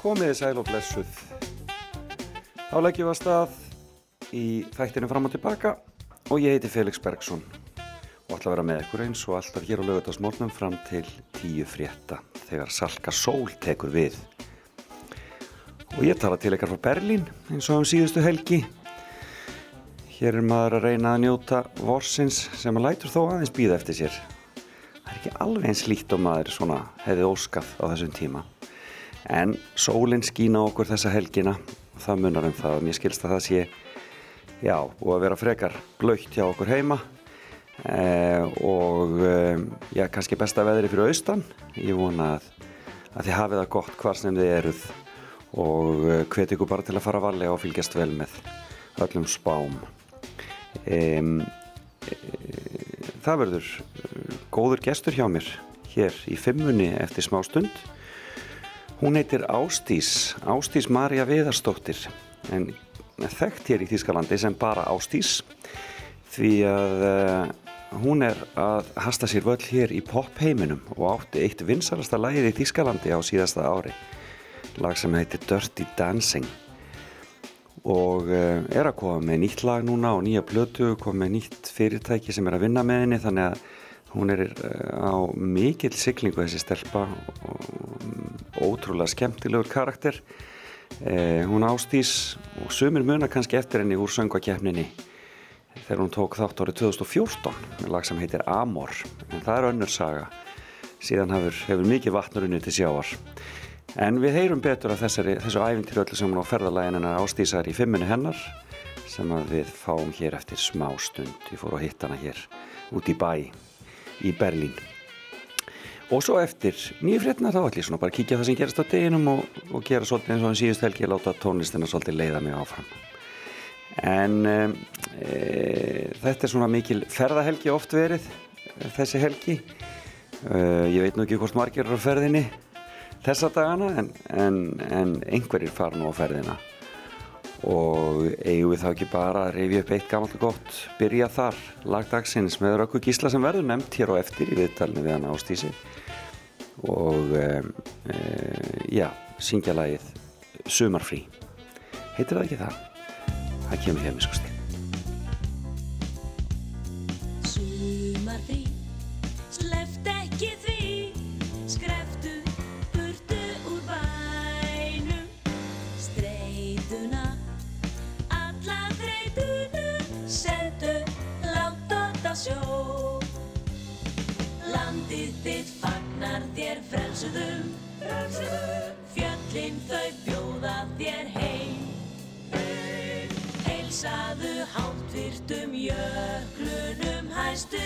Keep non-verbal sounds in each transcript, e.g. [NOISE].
Komiði sæl og blessuð. Þá leggjum við að stað í þættinu fram og tilbaka og ég heiti Felix Bergsson og ætla að vera með ykkur eins og alltaf hér á lögutasmórnum fram til tíu frétta þegar Salka Sól tekur við. Og ég tala til ykkar frá Berlín eins og um síðustu helgi. Hér er maður að reyna að njóta vorsins sem að lætur þó aðeins býða eftir sér. Það er ekki alveg eins lít og maður svona hefði óskað á þessum tíma. En sólinn skína okkur þessa helgina og það munar um það og mér skilst að það sé, já, og að vera frekar blöytt hjá okkur heima eh, og eh, já, kannski besta veðri fyrir austan. Ég vona að, að þið hafið það gott hvar sem þið eruð og eh, hveti ykkur bara til að fara varlega og fylgjast vel með öllum spám. Um, það verður uh, góður gestur hjá mér hér í fimmunni eftir smá stund hún heitir Ástís Ástís Marja Viðarstóttir en þekkt hér í Þískalandi sem bara Ástís því að uh, hún er að hasta sér völl hér í popheiminum og átti eitt vinsalasta lagið í Þískalandi á síðasta ári. Lag sem heitir Dirty Dancing. Og uh, er að koma með nýtt lag núna og nýja blötu, koma með nýtt fyrirtæki sem er að vinna með henni þannig að hún er uh, á mikill siglingu þessi stelpa ótrúlega skemmtilegur karakter. Uh, hún ástís og sumir muna kannski eftir henni úr söngvakefninni þegar hún tók þátt árið 2014 með lag sem heitir Amor. En það er önnur saga. Síðan hefur, hefur mikið vatnurunni til sjáar En við heyrum betur að þessari, þessu æfintir öllu sem hún á ferðalæginina ástísar í fimmunni hennar sem við fáum hér eftir smá stund. Ég fór að hitta hana hér út í bæ í Berlín. Og svo eftir nýju fréttina þá ætlum ég svona bara að kíkja það sem gerast á deginum og, og gera svolítið eins og en síðust helgi að láta tónlistina svolítið leiða mig áfram. En e, þetta er svona mikil ferðahelgi oft verið, þessi helgi. E, ég veit nú ekki hvort margir eru á ferðinni þessa dagana en, en, en einhverjir fara nú á ferðina og eigum við þá ekki bara að reyfi upp eitt gammalt og gott byrja þar, lagdagsins með Rökku Gísla sem verður nefnt hér og eftir í viðtalinu við hann ástísi og e, e, já, syngja lagið Sumarfrí. Heitir það ekki það? Það kemur hér með skoðstil Landið þitt fagnar þér frelsuðum, fjöllin þau bjóða þér heim. Heilsaðu háttvirtum jöklunum hæst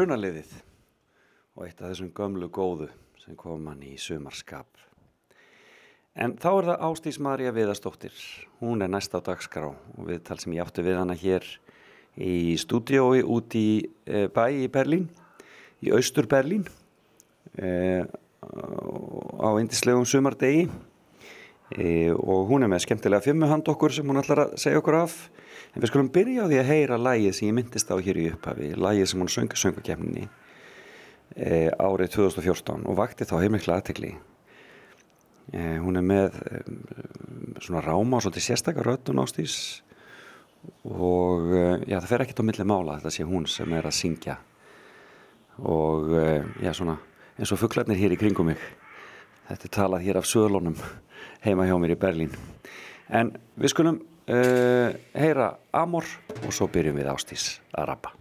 brunaliðið og eitt af þessum gömlu góðu sem kom hann í sumarskap. En þá er það Ástís Marja Viðastóttir. Hún er næst á dagskrá og viðtal sem ég átti við hana hér í stúdiói út í e, bæ í Berlín, í Austur Berlín e, á indislegum sumardegi e, og hún er með skemmtilega fimmuhand okkur sem hún ætlar að segja okkur af. En við skulum byrja á því að heyra lægið sem ég myndist á hér í upphafi, lægið sem hún söngu söngakefninni e, árið 2014 og vakti þá heimikla aðtegli. E, hún er með e, svona ráma og svolítið sérstakar röddun ástís og já, það fer ekkert á milli mála þetta sé hún sem er að syngja. Og já, svona eins og fugglarnir hér í kringum mig. Þetta er talað hér af söðlunum heima hjá mér í Berlín. En við skulum uh, heyra Amor og svo byrjum við ástís að rappa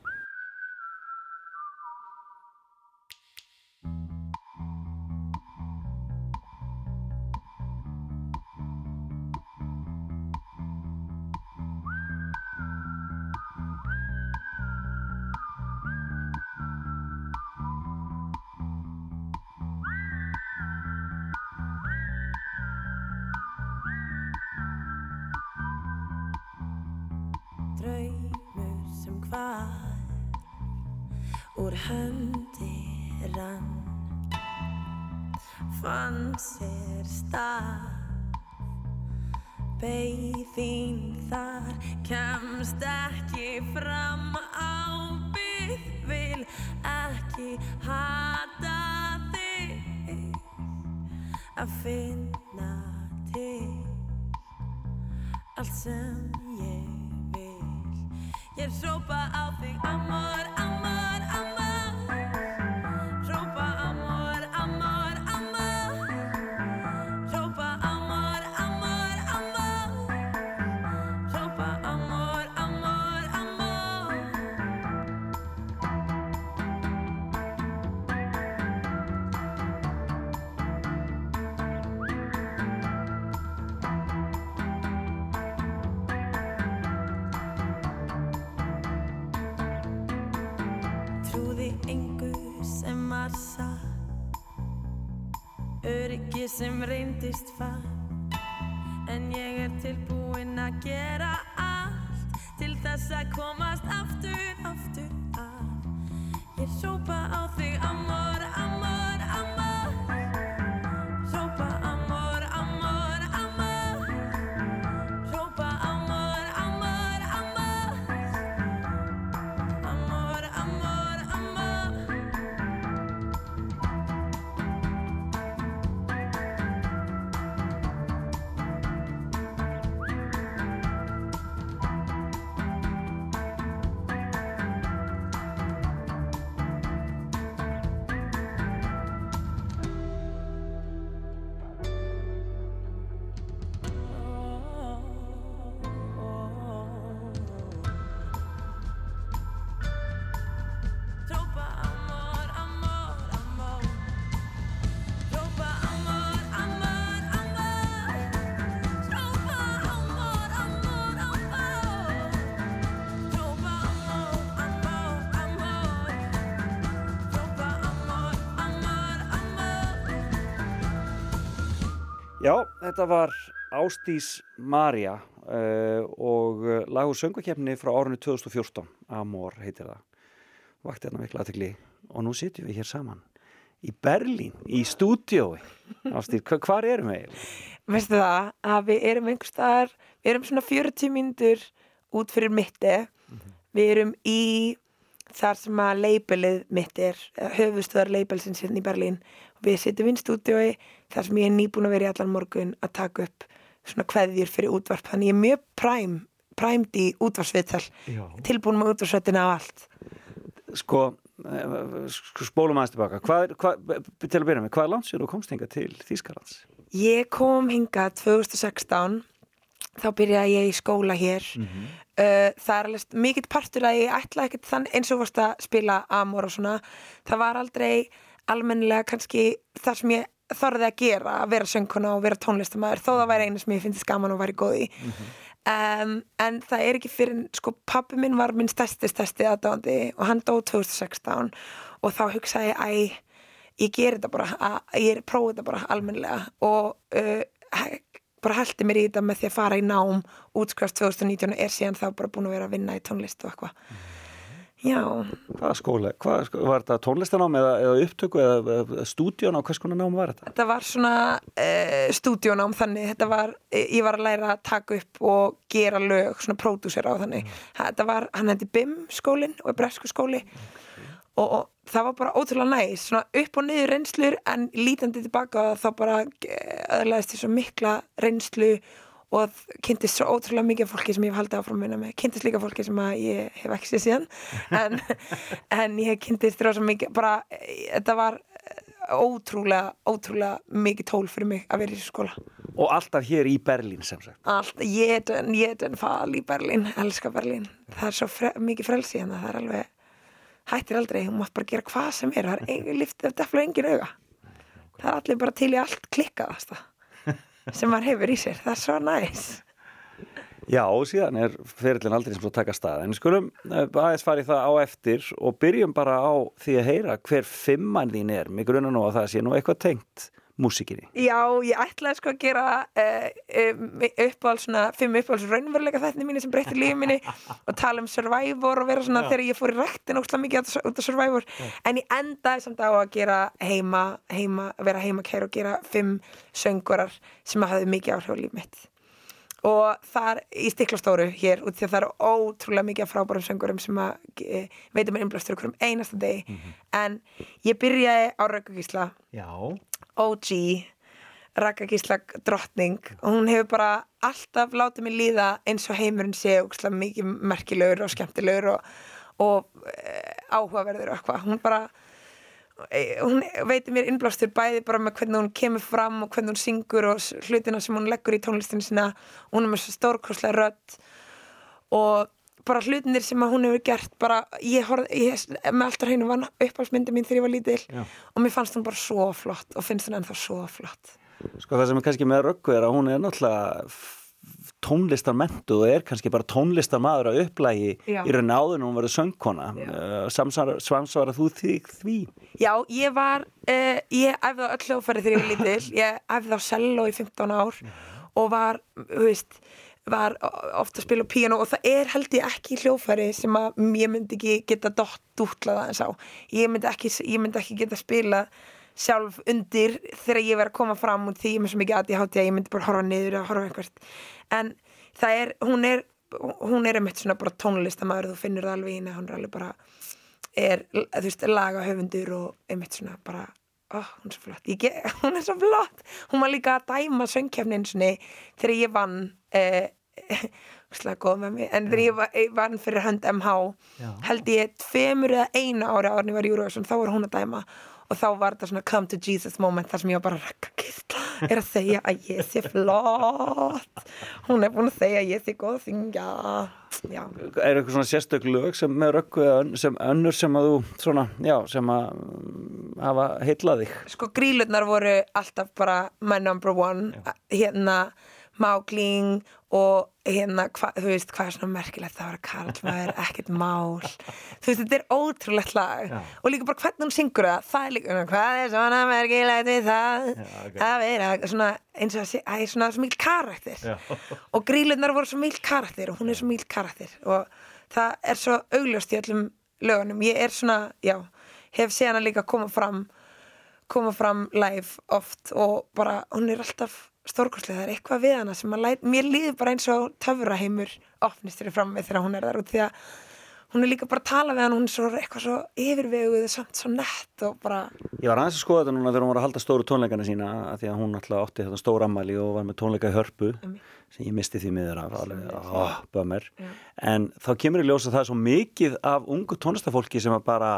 þetta var Ástís Marja uh, og uh, lagur söngakefni frá árinu 2014 Amor heitir það. Vakti hérna mikla aðtegli og nú sitjum við hér saman í Berlín, í stúdiói Ástís, hva, hvar erum við? veistu það að við erum einhvers staðar við erum svona 40 mínútur út fyrir mitti við erum í þar sem að labelið mitt er höfustöðar labelsins hérna í Berlín við sitjum inn stúdiói þar sem ég er nýbúin að vera í allan morgun að taka upp svona kveðjur fyrir útvarp. Þannig ég er mjög præm præmt í útvarsviðtal Já. tilbúin með útvarsvettina á allt. Sko, sko spólum aðeins tilbaka. Hvað, er- hvað, til að byrja með, hvað er landsjóð og komst hinga til Þýskalands? Ég kom hingað 2016 þá byrjaði ég í skóla hér. Uh, það er alveg mikill partur að ég ætla ekkert þann eins og varst að spila Amor og svona. Það var aldrei almennilega kannski það sem ég þorði að gera að vera söngkona og vera tónlistamæður þó það væri einu sem ég finnst gaman og væri góð í. Um, en það er ekki fyrir sko pappi minn var minn stærsti stærsti aðdáðandi og hann dó 2016 og þá hugsaði ég æ ég ger þetta bara, að, ég prófi þetta bara almennilega. Og uh, bara heldi mér í þetta með því að fara í nám útskrifast 2019 og er síðan þá bara búin að vera að vinna í tónlist og eitthvað Já, Hvaða skóla? Hvað, sko, var þetta tónlistanám eða, eða upptöku eða, á hvers konar nám var þetta? þetta var svona uh, stúdíónám þannig, þetta var eh, ég var að læra að taka upp og gera lög, svona pródúsera á þannig. Þetta var, hann hendi BIM skólinn og bresku skóli. Og, og það var bara ótrúlega næs svona upp og niður reynslur en lítandi tilbaka þá bara öðlaðist því svo mikla reynslu og kynntist svo ótrúlega mikið fólki sem ég hef haldið áfram að vinna með. Kynntist líka fólki sem ég hef ekki séð síðan. En, [LAUGHS] en ég kynntist rosa mikið bara, þetta var ótrúlega, ótrúlega mikið tól fyrir mig að vera í þessu skóla. Og alltaf hér í Berlín sem sagt. allt, ég den, ég den fal í Berlín elska Berlín, það er svo fre mikið frelsi en það er alveg hættir aldrei, hún mátt bara gera hvað sem er það er liftið af defla engin auga. Það er allir bara til í allt klikkaðasta sem maður hefur í sér, það er svo næs Já, síðan er ferillin aldrei sem svo taka stað. En skulum eh, aðeins fara í það á eftir og byrjum bara á því að heyra hver fimmann þín er. Mig grunna nú að það sé nú eitthvað tengt músikinni. Já, ég ætlaði sko að gera uh, um, uppáhald svona fimm uppáhalds raunveruleika þættinni mínu sem breytti lífi minni [LAUGHS] og tala um Survivor og vera svona þegar ég fór í rektin óslega mikið út af- Survivor. En ég endaði samt á að gera heima, heima vera heima kæra og gera fimm söngurar sem hafði mikið áhrif á líf mitt. Og þar í stiklastóru hér út því að það eru ótrúlega mikið frábærum söngurum sem að e, veitum mér innblástur okkur um einasta degi. En ég byrjaði á Raukagísla Já. OG Rakkagísla drottning og hún hefur bara alltaf látið mig líða eins og heimurinn sé mikið merkilegur og skemmtilegur og, og e, áhugaverður og eitthvað. Hún bara e, hún veitir mér innblástur bæði bara með hvernig hún kemur fram og hvernig hún syngur og hlutina sem hún leggur í tónlistinu sína. Hún er með svo stórkostlega rödd og bara hlutinir sem að hún hefur gert bara, ég horfði, ég, með alltaf hreinu var uppáhaldsmyndi mín þegar ég var lítil Já. og mér fannst hún bara svo flott og finnst hún ennþá svo flott Sko það sem er kannski með röggu er að hún er náttúrulega tónlistarmentu og er kannski bara tónlistarmaður að upplægi Já. í raun áður en hún verður söngkona. Uh, samsvara, þú því, því? Já, ég var, uh, ég æfði á öll hljófæri þegar ég var lítil, ég æfði á cello í 15 ár og var, þú veist, var ofta að spila á píano og það er held ég ekki hljófæri sem að ég myndi ekki geta dott dútlað aðeins á. Ég myndi ekki, ég myndi ekki geta spila sjálf undir þegar ég verið að koma fram og því ég með svo mikið ADHD að ég myndi bara horfa niður og horfa einhvert. En það er, hún er, hún er einmitt svona bara tónlistamæður, þú finnur það alveg í henni, hún er alveg bara er, þú veist, lagahöfundur og einmitt svona bara ó, hún er svo flott, ég, [LAUGHS] hún er svo flott hún var líka að dæma söngkefnin sinni þegar ég vann eh, slega góð með mig. En þegar ég var, fyrir hönd MH held ég tveimur eða einu ári ári var Eurovision, þá var hún að dæma. Og þá var þetta svona come to Jesus moment þar sem ég var bara rakka kistla er að segja að ég sé flott. Hún er búin að segja að ég sé góð að syngja. Já, Er eitthvað svona sérstök lög sem með ön- sem önnur sem að þú svona, já, sem að mm, hafa heitlað þig? sko grílurnar voru alltaf bara my number one. Hérna mágling og hérna, hva, þú veist, hvað er svona merkilegt það var að karlmaður, ekkert mál. Þú veist, þetta er ótrúlegt lag. Og líka bara hvernig hún syngur það. Það er líka, hvað er svona merkilegt við það? Að vera svona eins og það er svona svo mikil karakter. Og grílurnar voru svo mikil karakter og hún er svo mikil karakter. Og það er svo augljóst í öllum lögunum, ég er svona, já hef séð hana líka koma fram koma fram live oft og bara, hún er alltaf stórkostlega, það er eitthvað við hana sem að læt, mér líður bara eins og töfraheimur opnist fyrir fram með þegar hún er þar út því að hún er líka bara að tala við hann hún er svo eitthvað svo yfirveguð samt svo nett og bara Ég var aðeins að skoða þetta núna þegar hún var að halda stóru tónleikana sína að því að hún alltaf átti þetta stóra ammæli og var með tónleika í hörpu sem ég misti því miður af alveg, oh, en þá kemur í ljós að það er svo mikið af ungu tónlistafólki sem bara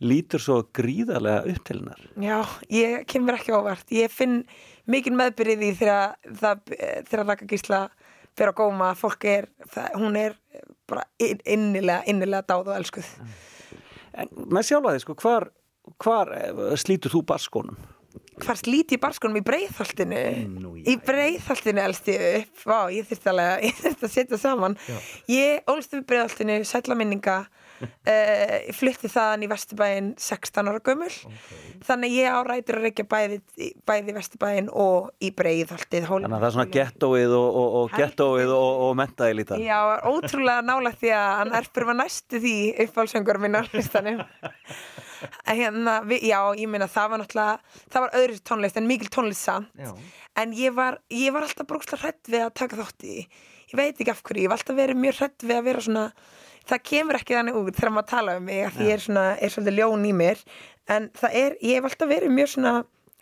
lítur svo gríðarlega upp til hennar. Já, ég kemur ekki óvart. Ég finn mikið meðbyrðið í þegar Raka fyrir að góma, fólk er það, hún er bara inn- innilega innilega dáð og elskuð. En með sjálfa því, sko, hvar, hvar eh, slítur þú barskónum? hvar slíti ég barskonum í breiðholtinu? Nú, já, í breiðholtinu elst ég upp. Vá, ég þurfti alveg [LAUGHS] að, setja saman. Ég ólst upp í breiðholtinu, sætla minninga uh, ég flytti þaðan í Vesturbæinn 16 ára gömul. Þannig ég á rætur að reykja bæði, bæði í Vesturbæinn og í Breiðholtið Þannig að það er svona gettóið og, og, og gettóið og, og mentaði lítan. Já, ótrúlega nálega því að hann erfur var næstu því uppálsöngur minn á listanum. En [LAUGHS] hérna, við, já, ég meina það var náttúrulega það var öðru tónlist en mikil tónlist samt. Já. en ég var, ég var alltaf brúkslega hrætt við að taka þátt í ég veit ekki af hverju, ég var alltaf verið mjög hrætt við að vera svona það kemur ekki þannig út þegar maður tala um mig að því ég er svona, er svolítið ljón í mér. En það er, ég hef alltaf verið mjög svona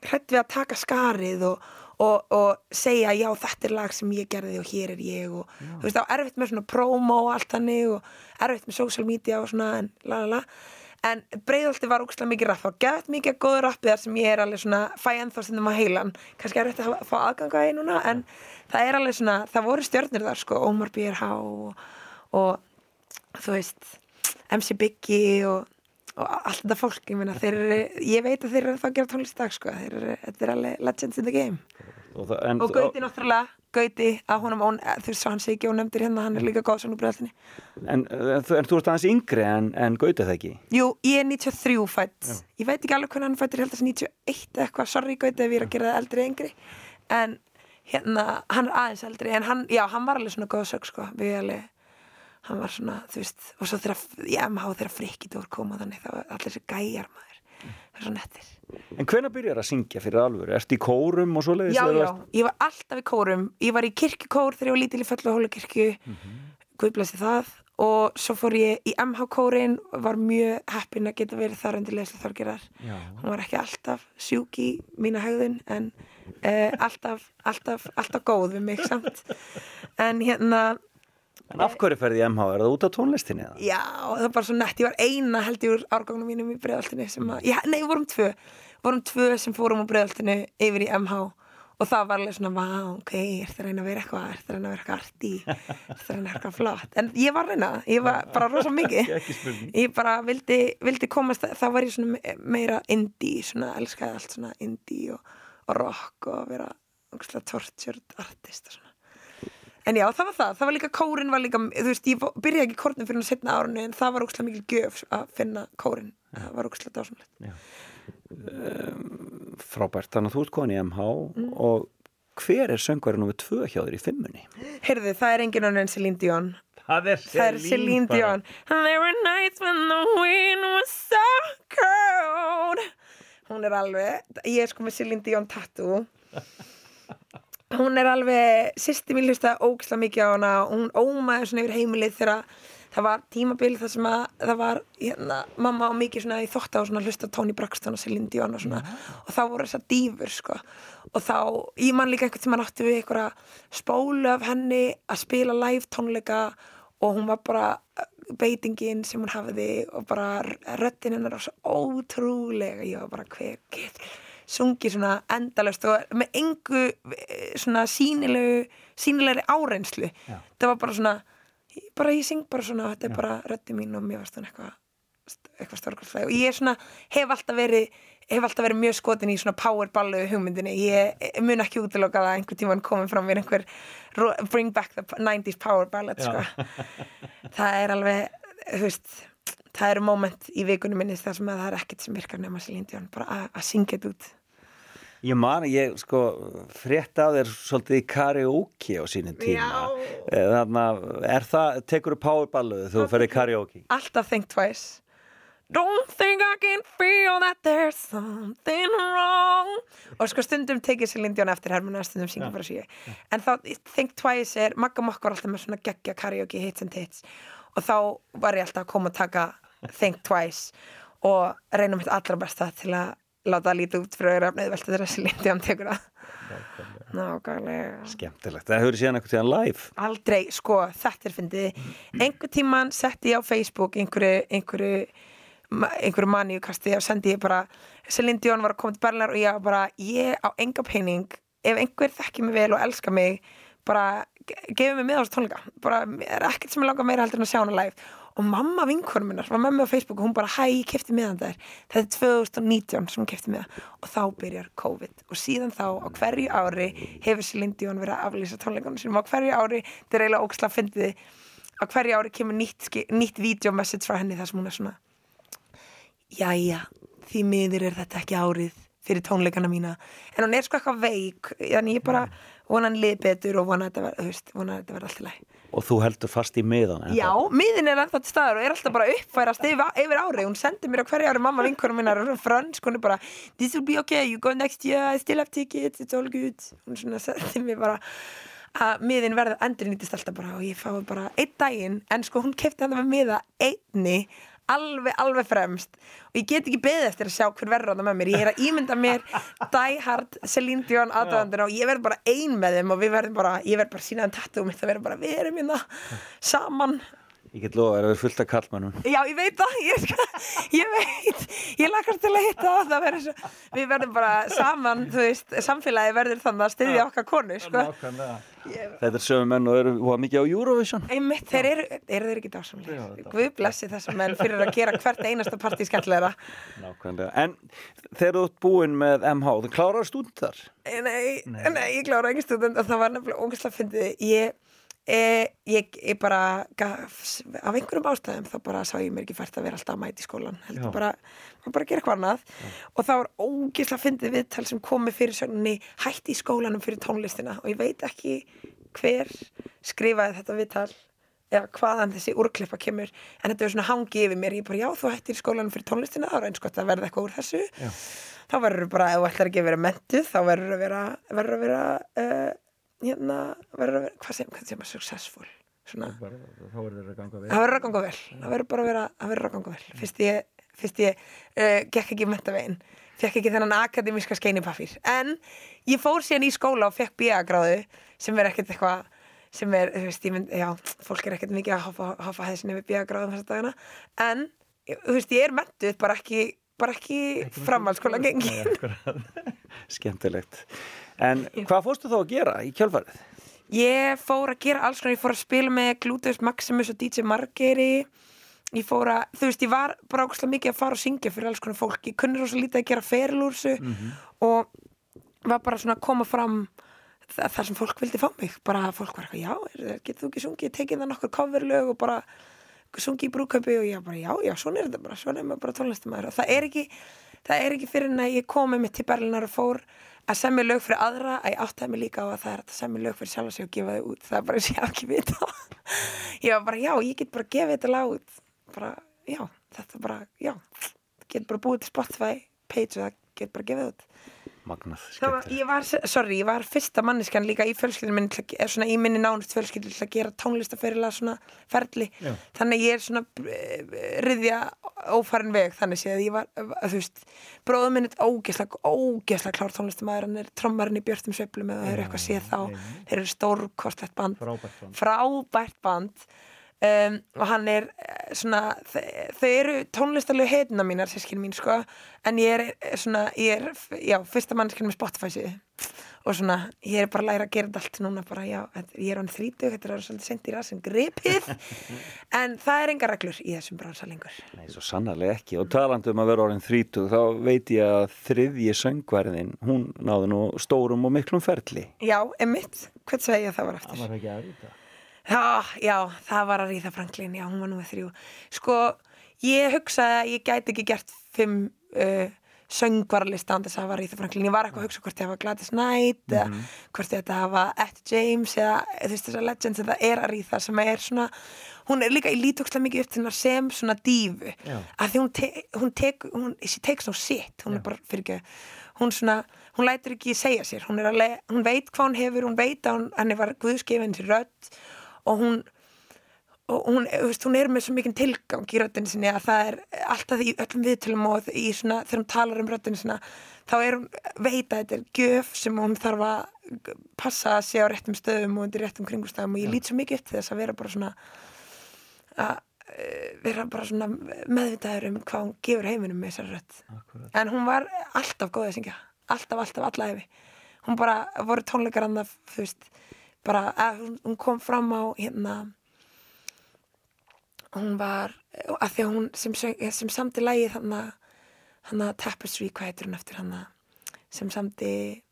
hrætt við að taka skarið og, og, og segja já þetta er lag sem ég gerði og hér er ég. Og þú veist þá erfitt með svona promo og allt þannig og erfitt með social media og svona en la la la. En breiðolti var úkslega mikið rapp og gætt mikið góður rappiðar sem ég er alveg svona fæ ennþá stundum að heilan. Kannski er þetta að fá aðganga í núna en það er alveg svona, það voru stjörnir þar sko, Ómar BRH og, og þú veist MC Biggie og, og allt þetta fólk, ég meina þeir eru ég veit að þeir eru þá að gera tónlist dag sko þeir eru, þetta er alveg legends in the game. Og, það, en, og Gauti náttúrulega, Gauti að honum, ón, þú veist, hann sé ekki ónefndir hérna hann er líka góð svona úr bregðaltinni en, en, þú- en þú ert aðeins yngri en, en gautið það ekki? Jú, ég er 93 fætt Ég veit ekki alveg hvernig hann fættir, ég held að þessi 91 eða eitthvað, sorry Gauti ef ég er að gera það eldri yngri. En hérna, hann er aðeins eldri en hann, já, hann var alveg svona góð sög sko, við alveg hann var svona, þú veist, og svo þegar í MH þegar frikkið voru koma þannig þá allir þessi gæjar maður það er svo nettir En hvenær byrjar að syngja fyrir alvöru? Ertu í kórum og svoleiðis? Já, eða já, ertu- ég var alltaf í kórum Ég var í kirkjukór þegar ég var lítil í Föllu og Hólakirkju mm -hmm. Guðblæsti það og svo fór ég í MH-kórin var mjög heppin að geta verið þar undir leyslu þorgerar Já. hún var ekki alltaf sjúk í mína hegðun en uh, alltaf, alltaf, alltaf góð við mig samt en hérna En af hverju ferði MH? Er það út af tónlistinni eða? Já, það var bara svo nett, ég var eina held ég úr árgangnum mínum í breiðaltinu sem að, já, nei, vorum tvö. Vorum tvö sem fórum úr breiðaltinu yfir í MH og það var alveg svona, vá, ok, er það reyna að vera eitthvað er það reyna að vera eitthvað arti er það reyna eitthvað flott, en ég var reyna ég var bara rosa mikið. [LAUGHS] Ég bara vildi, vildi komast þá var ég svona me- meira indie svona, elskaði allt svona indie og, og rock og vera tortured artist og svona En já, það var það. Það var líka, kórin var líka, þú veist, ég byrjaði ekki kórnum fyrir setna árunni en það var úkslega mikil gjöf að finna kórin. Það var úkslega dásamlegt. Frábært, þannig að þú ert komin í MH Mm. og hver er söngvarinn nummer tvö hjá þér í fimmunni? Heyrðu, það er engin önnur en Celine Dion. Það er Celine Dion. There were nights when the wind was so cold. Hún er alveg, ég er sko með Celine Dion tattoo. Hún er alveg, sýsti mín hlusta ógislega mikið á hana. Hún ómaði svona yfir heimilið þegar það var tímabil þar sem að það var hérna, mamma og mikið svona í þótt á svona hlusta Tony Braxton og Celine Dion og svona og þá voru þessar dýfur sko og þá, ég man líka einhvern tímann áttu við einhverja spólu af henni að spila live tónleika og hún var bara uh, beitingin sem hún hafði og bara röddin hennar var svo ótrúlega ég var bara hver getur sungið svona endalaust og með engu eh, svona sýnilegu sýnilegri áreynslu. Það var bara svona bara ég syng bara svona, þetta er bara röddi mín og mér varst hún eitthvað eitthvað stórkvæmslega og ég er svona, hef alltaf verið hef alltaf verið mjög skotin í svona powerballu hugmyndinni, ég mun ekki útiloka það að einhver tíman komið fram mér einhver bring back the 90s power ballad sko. það er alveg þú veist, það eru moment í vikunum minni þar sem að það er ekkert sem virkar nema Dion, bara að syngja þetta út Ég man, ég sko frétt af þér svolítið í karaoke á sínum tíma. Eh, Þannig að er það, tekur þú powerballuð þegar þú ferði í karaoke? alltaf think twice. Don't think I can feel that there's something wrong. Og sko stundum tekið sér Lindjón eftir hermuna stundum syngur bara sér en þá think twice er Magga Mokkar alltaf með svona geggja karaoke hits and hits og þá var ég alltaf að koma að taka think twice. Og reyna mitt allra besta til að láta það lítið út fyrir öðrafnið velta þeirra sér Lindjón tekur það Nákvæmlega. Skemmtilegt. Það hefur síðan eitthvað tíðan live. aldrei, sko, þetta er fyndið. Einhver tíman setti ég á Facebook einhverju einhverju, einhverju manníukasti og sendi ég bara Celine Dion var að koma til Berlinar og ég var bara ég á enga pening. Ef einhver þekki mig vel og elska mig bara ge- gefið mig með á þessu tónleika bara er ekkert sem ég langar meira heldur en að sjá hana live og mamma vinkonum minnar var með mig á Facebook og hún bara hæ, ég kefti miðan þær þetta er 2019 sem hún kefti miða og þá byrjar COVID. Og síðan þá á hverju ári hefur Celine Dion verið að aflýsa tónleikunum sínum. Á hverju ári þetta er eiginlega óksla fyndið á hverju ári kemur nýtt, nýtt videomessage frá henni þar sem hún er svona jæja, því miður er þetta ekki árið fyrir tónleikana mína. En hún er sko eitthvað veik þannig ég bara vona hann lið betur og vona að þetta verð, þú veist, vona að þetta verð alltaf læg Og þú heldur fast í miðan? Já, miðin er ennþá til staðar og er alltaf bara uppfærast yfir, yfir árið, hún sendir mér á hverju ári mamma vinkunum minnar og fransk, hún er bara this will be okay, you go next year, I still have tickets it's all good, hún svona sendir mér bara að miðin verður endur nýtist alltaf bara og ég fái bara einn daginn, en sko hún kefti þetta með miða einni alveg, alveg fremst. Og ég get ekki beðið eftir að sjá hver verður þetta með mér. Ég er að ímynda mér [LAUGHS] Die Hard Celine Dion aðdáðandina og ég verð bara ein með þeim og við verðum bara, ég verð bara sínaðan tattu mitt að vera bara, við erum hérna saman Ég get lofa að það er fullt af kallmannum. Já, ég veit það, ég, ég veit, ég lakast til að hitta það, það verður svo, við verðum bara saman, þú veist, samfélagi verður þannig að styðja okkar konu, sko. Þetta er sögum menn og eru hóa mikið á Eurovision. Einmitt, þeir eru, eru þeir ekki dásamlega. Guð blessi þessa menn fyrir að gera hvert einasta partí skemmtilegra. Nákvæmlega. En þegar þú ert búinn með MH, þú klárar stúnd þar? Eh, Nei, nei, ég klára ekki og það var nefnilega ógæslega fyndið. Ég, e, ég, ég bara, gaf, af einhverjum ástæðum þá bara sá ég mér ekki fært að vera alltaf að mæta í skólan. Heldur Já. bara, maður bara að gera eitthvað annað. Og það var ógæslega fyndið viðtal sem komi fyrir sögninni hætti í skólanum fyrir tónlistina og ég veit ekki hver skrifaði þetta viðtal eða hvaðan þessi úrklippa kemur en þetta er svona hangi yfir mér ég bara já þú hættir í skólanum fyrir tónlistina þá er eins gott að verða eitthvað úr þessu Já. þá verður bara, ef þú ætlar ekki að vera mentuð þá verður að vera verður að vera uh, hérna, verður að vera hvað sem, hvað sem er successful svona, Þá verður það að ganga það verður að ganga vel það verður bara að vera, það verður að ganga vel. Fyrst ég, fyrst ég uh, gekk ekki mentavegin fekk ekki þennan akademíska skeinipafír en ég fór síðan í skóla og fekk B.A.gráðu sem er ekkert eitthvað sem er, þú veist, ég mynd, já, fólk er ekkert mikið að hoppa, hoppa hæðisinn yfir B.A.gráðum þessa dagana. En, þú veist, ég er mentuð bara ekki, bara ekki framhaldsskóla gengin [LAUGHS] Skemmtilegt. En hvað fórstu þá að gera í kjölfarið? Ég fór að gera alls konar, ég fór að spila með Gluteus Maximus og DJ Margeri. Ég fór að, þú veist, ég var bara ákvæmstlega mikið að fara og syngja fyrir alls konar fólk. Ég kunni rosa lítið að gera feril úr þessu og var bara svona að koma fram þa- þar sem fólk vildi fá mig. Bara fólk var eitthvað, já, getur þú ekki sungið tekið það nokkur coverlög og bara sungið í brúköpi og ég bara, já, já, svona er þetta bara svona er maður bara tónlistamæður og það er ekki það er ekki fyrir en að ég kom með mitt til Berlinar og fór að semja lög fyrir aðra. Að ég áttaði mig líka á að það er að semja lög fyrir sjálf og gefa þau út, það er bara og ég haf ekki vita [LAUGHS] ég var bara, já, ég get bara gefið þetta lag út. Bara, já, þetta bara, já get bara búið til Spotify page og það get bara gefið út Magnað, var, ég var, sorry, ég var fyrsta manniskan líka í er svona í minni nánust fjölskyldu til að gera tónlistaferila svona ferli, Já. þannig ég er svona eh, ryðja ófarin veg, þannig séð, ég var, eh, þú veist bróðum minn er ógeðslega, ógeðslega klár tónlistamæður, hann er trommarinn í Björtum Sveiflum eða það er eitthvað séð þá, þeir eru stórkostlegt band. Frábært band. frábært band um, og hann er eh, svona þau, eru tónlistarlegu heitna mínar sískin mín sko en ég er eh, svona, ég er já, fyrsta mannskinn með Spotify síðu og svona, ég er bara að læra að gera þetta allt núna bara, já, ég er hann þrítug þetta er orðið svolítið sent í rassin gripið [LAUGHS] en það er enga reglur í þessum bransa lengur Nei, svo sannarlega ekki. Og talandi um að vera orðin þrítug, þá veit ég að þriðji söngverðin, hún náði nú stórum og miklum ferli. já, emitt, ég að það var aftur var ekki að rýta. Já, já, það var að ríða Franklin, já, hún var nú með þrjú. Sko, ég hugsaði að ég gæti ekki gert fimm uh, söngvarlista án þess að hafa ríða Franklin. Ég var eitthvað að hugsa hvort ég hafa Gladys Knight eða hvort ég ætti að hafa Etta James eða þú veist þessar legends eða er að ríða sem er svona, hún er líka í lítókslega mikið upp til hennar sem svona dífu. Já. Að því hún, te hún tek, hún, she takes no shit, hún er bara fyrir ekki, hún svona, hún lætur ekki segja sér, hún hún veit hvað hún hefur, hún veit að hún, henni var guðskefin til rödd og hún og hún, veist, hún er með svo mikinn tilgang í röddinu sinni að það er alltaf í öllum viðtölum og í svona þegar hún talar um röddinu sinna þá er hún, veit að þetta er gjöf sem hún þarf að passa að sé á réttum stöðum og undir réttum kringustæðum og ég lít svo mikið upp til þess að vera bara svona að eh, vera bara svona meðvitaður um hvað hún gefur heiminum með þessari rödd. En hún var alltaf góð að syngja. Alltaf, alltaf, alla hefi hún bara voru tónleikar hann að þú veist, bara, að hún, kom fram á hérna hún var að því að hún sem, söng- sem samdi lagið hann að hann að Tapestry, hvað heitir hún eftir hann að sem samdi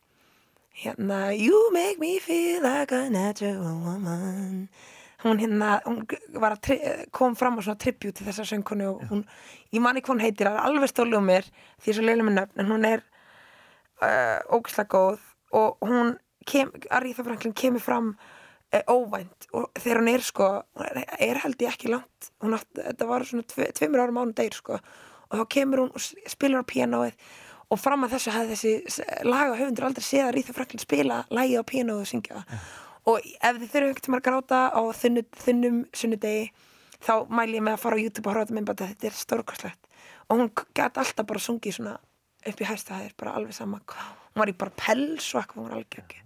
hérna You make me feel like a natural woman. Hún hérna, hún var að kom fram á svona tribute til þessa söngkonu og hún, ég man ekki hvað hún heitir, það er alveg stólu um mér því er svo leiðlega með nöfn, en hún er uh, ógæslega góð og hún kem, Aretha Franklin kemur fram uh, óvænt og þegar hún er sko, er, held ég ekki langt átt, þetta var svona tve, tveimur árum án degir sko og þá kemur hún og spilar á píanóið og fram að þessu hafði þessi laga höfundur aldrei séð að Ríða Franklin spila lagi á píanóið og syngja. Það og ef þið þurfum ekkert að gráta á þunnu, þunnum sunnudegi þá mæli ég með að fara á YouTube og horfa þetta myndbæti þetta er stórkostlegt. Og hún gæti alltaf bara sungið svona upp í hæsta það er bara alveg sama. Hún var í bara pels og eitthvað hún var alveg ekki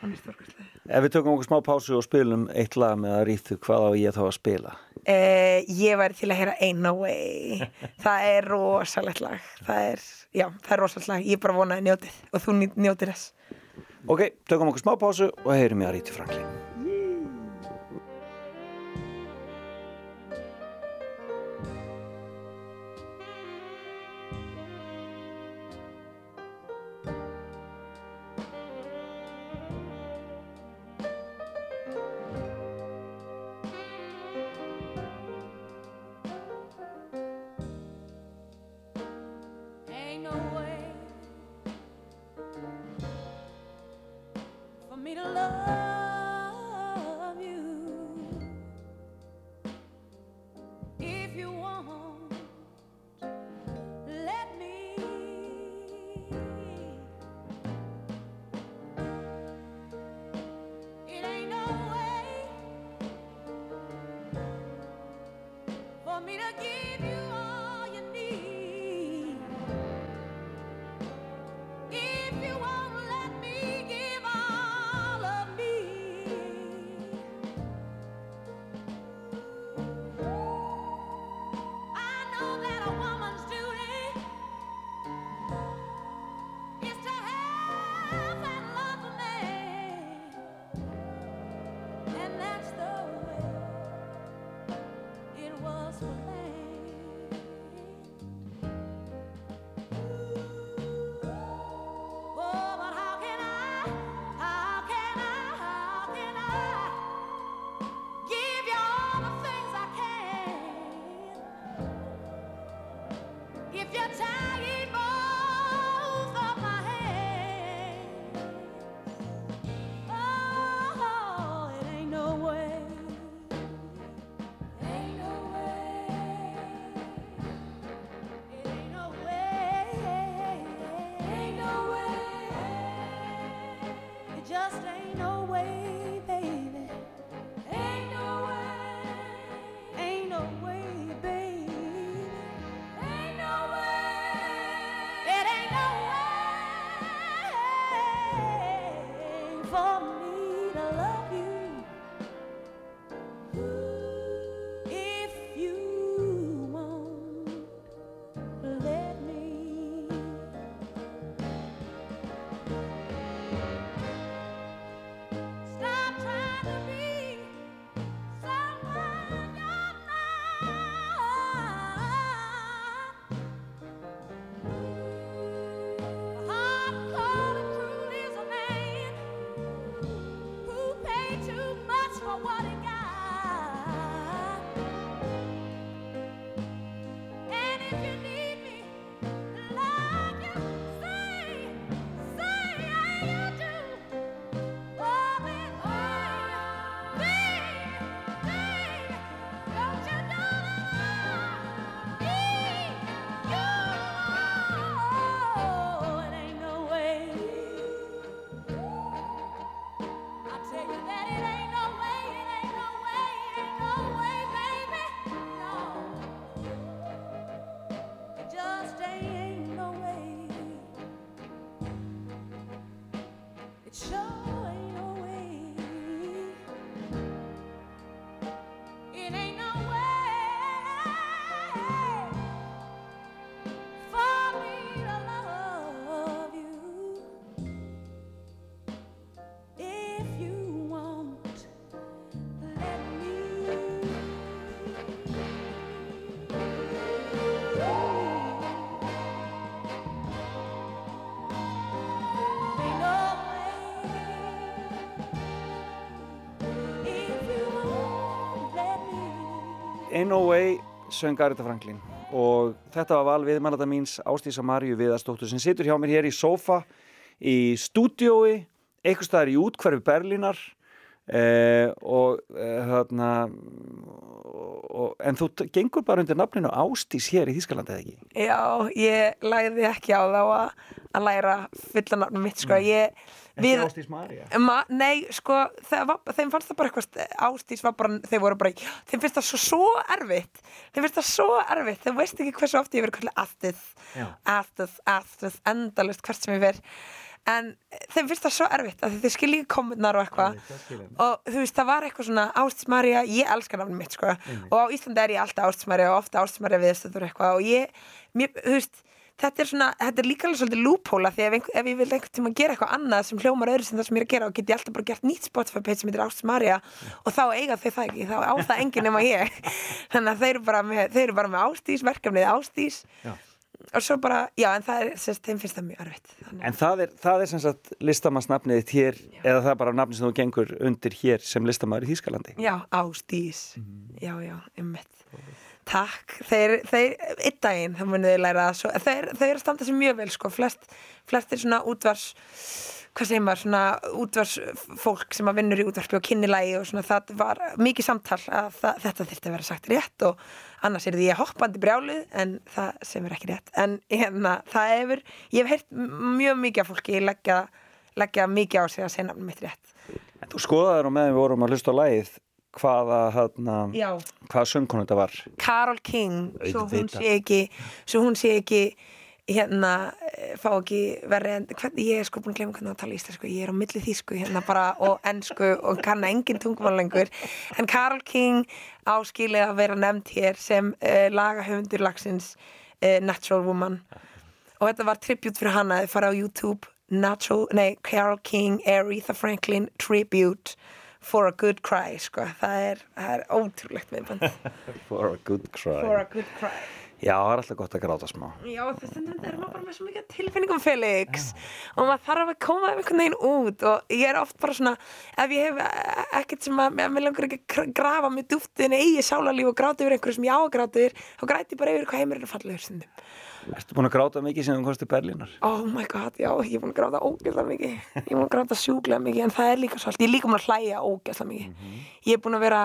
hún er stórkostleg Ef við tökum okkur smá pásu og spilum eitt lag með að rítu, hvað á ég þá að spila? Eh, ég væri til að heyra Ain't No Way. [LAUGHS] Það er rosalegt lag. Það er, já, það er rosalegt lag. Ég bara vonaði njótið og þú njótir þess. Ok, tökum okkur smá pásu og heyrum ég að rítu Franklin. In a Way söng Aretha Franklin og þetta var val viðmannata míns Ástísa Maríu Viðarsdóttur sem situr hjá mér hér í sofa í stúdiói eitthvað staðar í útkverfi Berlínar eh, og eh, þarna og, en þú gengur bara undir nafninu Ástís hér í Þískalandi eða ekki? Já, ég lagði ekki á þá að, að læra fullanafnum mitt, sko. Ég, við, Ástís María? Ma, nei, sko, var, þeim fannst það bara eitthvað, Ástís var bara, þeir voru bara, þeim finnst það svo, svo erfitt, þeim finnst það svo erfitt, þeim veist ekki hversu oft ég verið kallið Astið, Já. Astið, Astið, endalust hvert sem ég verið, en þeim finnst það svo erfitt að þeir skilja ekki komurnar og eitthvað. Og þú veist, það var eitthvað svona Ástís María, ég elska nafnum mitt, sko. Og á Íslandi er ég alltaf Ástís María og ofta Ástís María viðstöður eitthvað. Og ég, mér, þú veist þetta er svona, þetta er líka alveg svolítið loophóla því ef, einhver, ef ég vil einhvern tíma gera eitthvað annað sem hljómar öðru sem það sem ég er að gera og get ég alltaf bara gert nýtt Spotify page sem heitir Ástís María og þá eiga þau það ekki, þá á það enginn nema ég. [LAUGHS] Þannig að þeir eru bara með, þeir eru bara með Ástís, verkefnið Ástís Já. og svo bara, já en það er sérst, þeim finnst það mjög erfitt þannig. En það er, það er sem sagt listamannsnafnið þitt hér eða það er bara nafnið sem þú gengur undir hér sem listamæður í Þískalandi? Já, Ástís Já, já, einmitt Takk, þeir, þeir, einn daginn þá munið þið læra svo, þeir, þeir standa sér mjög vel sko, flest, flestir svona útvars hvað segir maður, svona útvars fólk sem að vinnur í útvarpi og kynnilægi og svona það var mikið samtal að það, þetta þyrfti að vera sagt rétt og annars er því ég hoppandi brjálið en það sem er ekki rétt. En hérna, það hefur, ég hef heyrt mjög mikið af fólki leggja, leggja mikið á sig að segja nafnum mitt rétt. En þú skoðaður og meðan við vorum að hlusta á lagið hvaða, Já, hvaða söngkonu þetta var. Carol King svo hún ekki svo hún sé ekki hérna, fá ekki verri en hvernig ég er sko búin að glemja hvernig að tala íslensku ég er á milli þýsku hérna bara og ensku og kann engin tungumál lengur. En Carol King áskilið að vera nefnd hér sem uh, lagahöfundur lagsins uh, Natural Woman. Og þetta var tribute fyrir hana þið fara á YouTube Natural, nei, Carol King Aretha Franklin Tribute for a good cry sko. það, er, er ótrúlegt meðband [LAUGHS] For a good cry. for a good cry Já, það er alltaf gott að gráta smá. Já, þess að þetta er maður bara með svo mikið tilfinningum Felix og maður þarf að koma þeim einhvern veginn út og ég er oft bara svona ef ég hef ekkert sem að mér langar ekki að grafa með dúftin eigi sálarlíf og gráta yfir einhverju sem ég á að gráta yfir þá græti ég bara yfir hvað heimurinn er fallegur stundum Ertu búin að gráta mikið sem þú komst til Berlínar? Oh my god, já, ég er búin að gráta ógeðslega mikið. Ég er búin að gráta sjúklega mikið en það er líka svolítið, ég er líka búin að hlæja ógeðslega mikið. Ég er búin að vera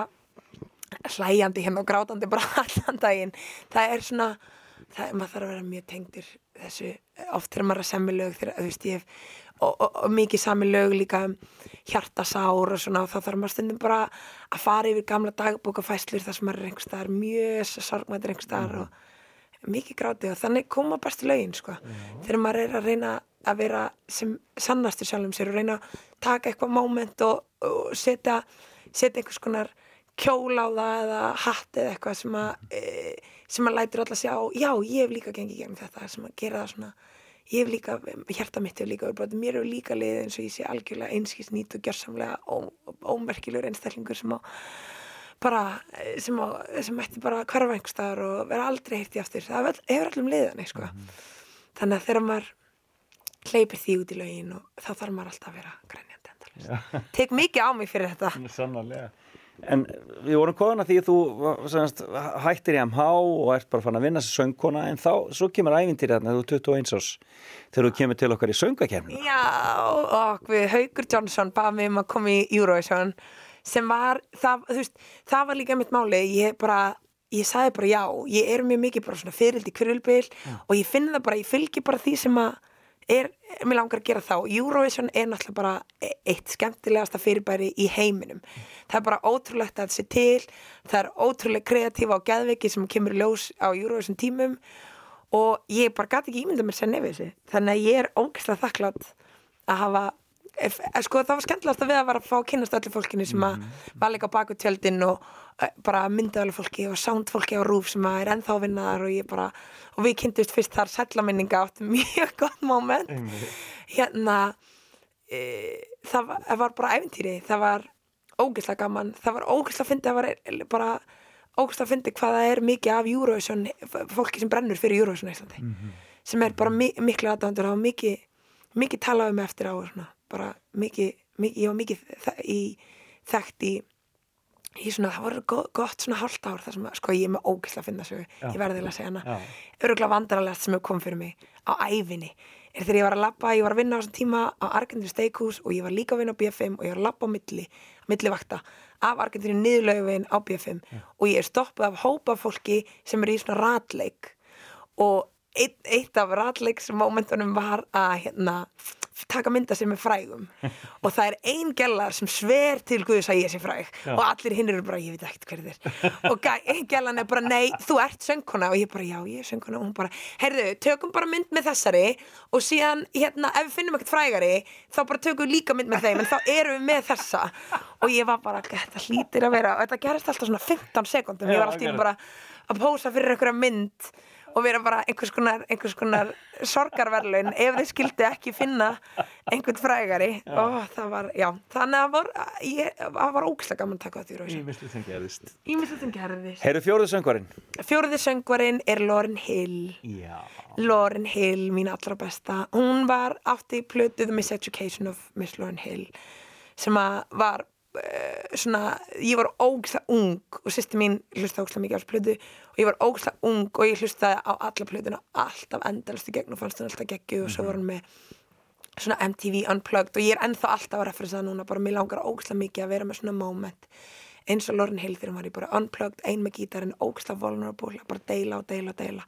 hlæjandi hérna og grátandi bara [LAUGHS] allan daginn. Það er svona, það, maður þarf að vera mjög tengdur þessu, oft þegar maður er að semmi lög þegar, þú veist, ég hef og, og, og mikið sami lög líka hjartasár og svona og þá þarf maður stundum bara að fara yfir gamla dagbókafæslur þar sem maður er einhvers staðar mjög sorgmættir einhvers staðar og mikið gráti og þannig koma bestu lögin sko. þegar maður er að reyna að vera sem sannastur sjálfum sér og reyna að taka eitthvað moment og, og setja, setja einhvers konar kjól á það eða hatt eða eitthvað sem að e, sem að lætur alla sjá, já ég hef líka gengið gegnum þetta, sem að gera það svona ég hef líka, hjarta mitt hefur líka verið mér hefur líka liðið eins og ég sé algjörlega einskist nýtt og gjörsamlega ó, ómerkilegur einstaklingur sem á bara, eh, sem, á, sem ætti bara hverfa einhvers staðar og vera aldrei heitt í aftur, það hefur- allum liðan sko. þannig að þegar maður hleypir því út í lögin og þá þarf maður alltaf að vera grænjandi endalaust. tek mikið á mig fyrir þetta Sannarlega. En við vorum koðan að því að þú semast, hættir í MH og ert bara fann að vinna sem söngkona en þá, svo kemur ævintýri þarna þú er 21 árs þegar þú kemur til okkar í söngakefni. Já, og við Haugur Johnson baða mig um að koma í Eurovision sem var, það, þú veist, það var líka mitt máli, ég bara ég sagði bara já, ég er mjög mikið bara svona fyririldi kvirulbil og ég finn það bara, ég fylgi bara því sem að er, mér langar að gera þá. Eurovision er náttúrulega bara e- eitt skemmtilegasta fyrirbæri í heiminum. Það er bara ótrúlegt að það sé til. Það er ótrúlega kreatífa og geðveiki sem kemur ljós á Eurovision tímum. Og ég bara gæti ekki ímynda mér sér nefið þessi þannig að ég er ógeðslega þakklátt að hafa sko það var skemmtilegast að við að vera að fá að kynast öllu fólkinu sem að var líka á baku tjöldin og eh, bara myndaðalega fólki og sound fólki á rúf sem að er ennþá að vinna þar og ég bara og við kynntust fyrst þar sællaminninga átt [LAUGHS] mjög gott moment. Hérna e, það, var, var bara æfintýri það var ógeðslega gaman það var ógeðslega fyndi það var eh, bara ógeðslega fyndi hvað það er mikið af Eurovision fólki sem brennur fyrir Eurovision Íslandi sem er bara mi miklu aðdándur var mikið, mikið talað um eftir á og svona, bara mikið, mikið ég var mikið í, þekkt í ég svona, það voru go- gott svona hálft ár þar sem, sko, ég er með ógisla að finna sögu. Ég verði eiginlega að segja hana. Já. öruglega vandaralegast sem hefur komið fyrir mig á ævinni er þegar ég var að labba, ég var að vinna á þessum tíma á Argentínu Steakhús og ég var líka að vinna á BFM og ég var að labba á milli, milli vakta af Argentínu niðurlaugin á BFM og ég er stoppuð af hópa fólki sem er í svona ratleik. Og eitt, eitt af ratleiksmomentunum var að hérna, taka mynda sér með frægum. [LAUGHS] Og það er ein gellar sem sver til Guðs að ég sé fræg. Og allir hinn eru bara, ég veit ekkert hver þið er. [LAUGHS] Og gæ- ein gellan er bara, nei, þú ert söngkona. Og ég bara, já, ég er söngkona. Og hún bara, heyrðu, tökum bara mynd með þessari og síðan, hérna, ef við finnum ekkert frægari þá bara tökum við líka mynd með þeim en þá erum við með þessa. Og ég var bara, þetta hlýtir að vera og þetta gerist alltaf svona 15 sekundum ég var alltaf bara að pósa fyrir einhverja mynd og vera bara einhvers konar, einhvers konar sorgarverlun ef þið skildu ekki finna einhvern frægari. Og það var, já, þannig að var, ég, það var ógislega gaman að taka þetta í rauðsum Ímislegt sem gerðist Ímyndið sem gerðist Heyrðu fjóruðu söngvarinn? Fjóruði söngvarinn er Lauren Hill. Já. Lauren Hill, mín allra besta. Hún var átti í plötu The Miseducation of Miss Lauren Hill sem var svona, ég var ógislega ung og sýsti mín hlusta ógislega mikið á þessu plötu og ég var ógislega ung og ég hlustaði á alla plötuna alltaf endalast í gegn og fannst hún alltaf geggjuð og svo var hún með svona MTV Unplugged og ég er ennþá alltaf að referensa það núna bara mér langar ógislega mikið að vera með svona moment eins og Lauren Hill þegar hún var í bara Unplugged, ein með gítarinn, ógislega vulnerable bara deila og deila og deila.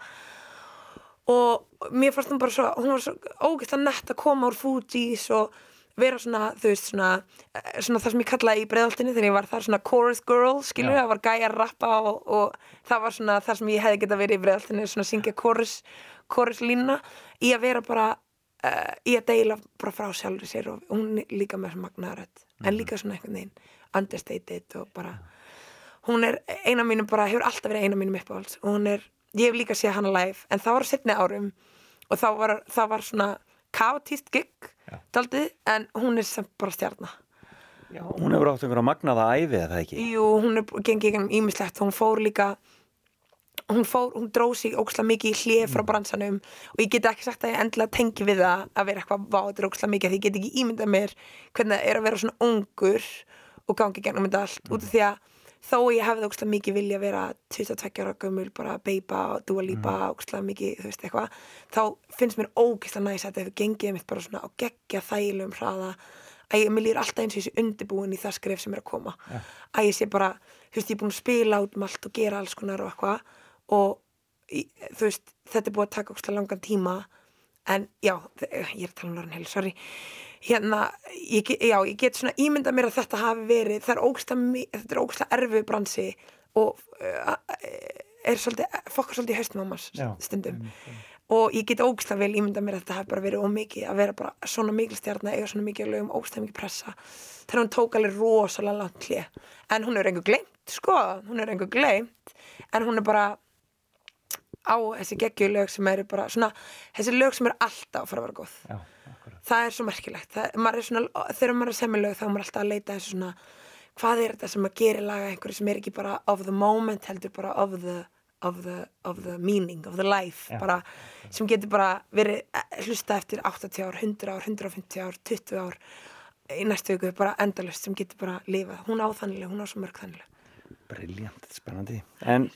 Og mér fannst hún bara svo hún var svo ógeðslega nett að koma úr Fugees og vera svona, þú veist, svona, eh, svona það sem ég kallaði í breiðaltinni þegar ég var þar svona chorus girl, skilur, Já. það var gæja að rappa og, og það var svona það sem ég hefði getað verið í breiðaltinni, svona syngja chorus, chorus lína í að vera bara, uh, í að deila bara frá sjálfur sér og hún líka með svona magnaðarödd, en líka svona einhvern veginn understated og bara hún er eina mínum bara, hefur alltaf verið eina mínum uppáhalds og hún er, ég hef líka séð hana live en það var setni árum og þá var, það var svona kaotíst gig daldið, en hún er samt bara stjarnar Já, hún hefur átt einhverja magnaða æfi eða ekki? Jú, hún er gengið gegnum ímislegt hún fór líka hún fór, hún dróð sig ókslega mikið í hlið frá bransanum og ég get ekki sagt að ég endilega tengi við það að vera eitthvað vátur ókslega mikið því ég get ekki ímyndað mér hvernig það er að vera svona ungur og gangi gegnum þetta allt. Út af því að þó ég hefði ókslega mikið vilja vera 22 ára gömul, bara beipa og dúa lípa ókslega mikið, þú veist eitthvað þá finnst mér ógislega næs að þetta hefur gengið mitt bara svona á geggja þægilegum hraða að ég, mér líður alltaf eins og ég sé undirbúin í það skref sem er að koma. Að ég sé bara, þú veist, ég er búin að spila út um allt og gera alls konar og eitthvað og þú veist, þetta er búið að taka ókslega langan tíma en já, ég er að tala um Lauren Hill, sorry hérna, ég, já, ég get svona ímyndað mér að þetta hafi verið, það er ókslega þetta er ókslega erfið bransi og uh, er svolítið fokkar svolítið í haustum á maður Já, stundum. og ég get ógislega vel ímynda mér að þetta hafi bara verið ómikið að vera bara svona mikil stjarnar eiga svona mikið lögum, ógislega mikið pressa. Þegar hún tók alveg rosalega langt hlið en hún er einhver gleymt, sko hún er einhver gleymt. En hún er bara á þessi geggjulög sem eru bara svona, þessi lög sem eru alltaf að fara að vera góð. Já, það er svo merkilegt. Það, maður er svona, þegar maður er að semja lög þá er maður alltaf að leita þessu svona hvað er þetta sem að gera laga einhverju sem er ekki bara of the moment heldur bara of the, of the, of the meaning, of the life Já. bara, sem getur bara verið eh, hlusta eftir 80 ár, 100 ár, 150 ár 20 ár í næstu viku bara endalust sem getur bara lifað. Hún á þannig, hún á svo mörg þannig. Briljant, spennandi. En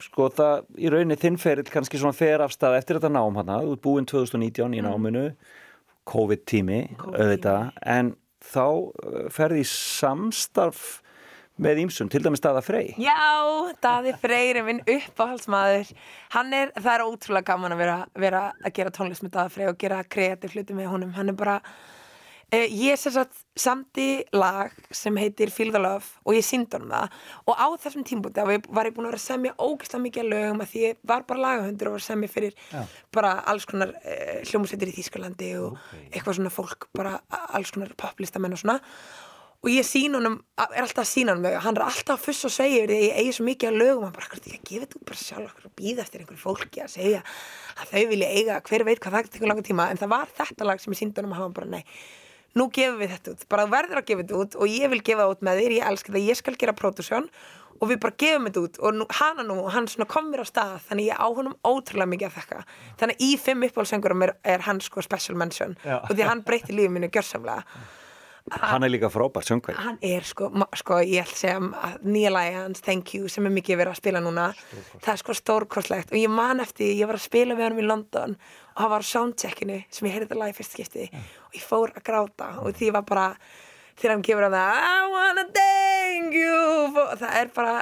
sko það, í rauninni þinn ferill kannski svona fer af stað eftir þetta nám hana, þú ert búinn 2019 í náminu COVID-tími, COVID-tími. auðvitað. En þá uh, ferði samstarf með ímsum, til dæmis staða frey. Já, Daði Freyr er minn uppáhaldsmaður. Hann er, það er ótrúlega gaman að vera, vera að gera tónlist með Daði Freyr og gera kreatív hluti með honum, hann er bara ég er sem sagt samti lag sem heitir Feel the Love og ég síndi honum það. Og á þessum tímbúti var ég búin að vera að semja ógeðslega mikið lögum að því ég var bara lagahundur og var að semja fyrir Já. bara alls konar uh, hljómsveitir í Þýskalandi og eitthvað svona fólk bara alls konar poplistamenn og svona. Og ég sín honum, er alltaf að sína honum hann er alltaf að fussa og segja yfir því að ég eigi svo mikið að lögum, hann bara, er að gefa þetta út bara sjálf okkur og býða eftir einhverju fólki að segja að þau vilja eiga, hver veit hvað það tekur langa tíma, en það var þetta lag sem ég síndi honum og hann bara, nei, nú gefum við þetta út. Bara verður að gefa þetta út og ég vil gefa það út með þér, ég elska það, ég skal gera pródusjón og við bara gefum þetta út. Og nú, hana nú, hann svona kom mér á stað þannig ég á honum ótrúlega mikið að þekka þannig að í fimm uppáhaldsöngurum er, er hann sko special mention. Já. og því hann breytti lífið mínu gjörsamlega Hann er líka frábær söngveri. hann er sko, sko ég segja að nýja lagi hans, Thank You, sem er mikið verið að spila núna það er sko stórkostlegt. Og ég man eftir, ég var að spila með hann í London og hann var á soundcheckinu sem ég heyrði það lagi fyrst skipti og ég fór að gráta og því ég var bara þegar hann kemur að það I wanna thank you og það er bara,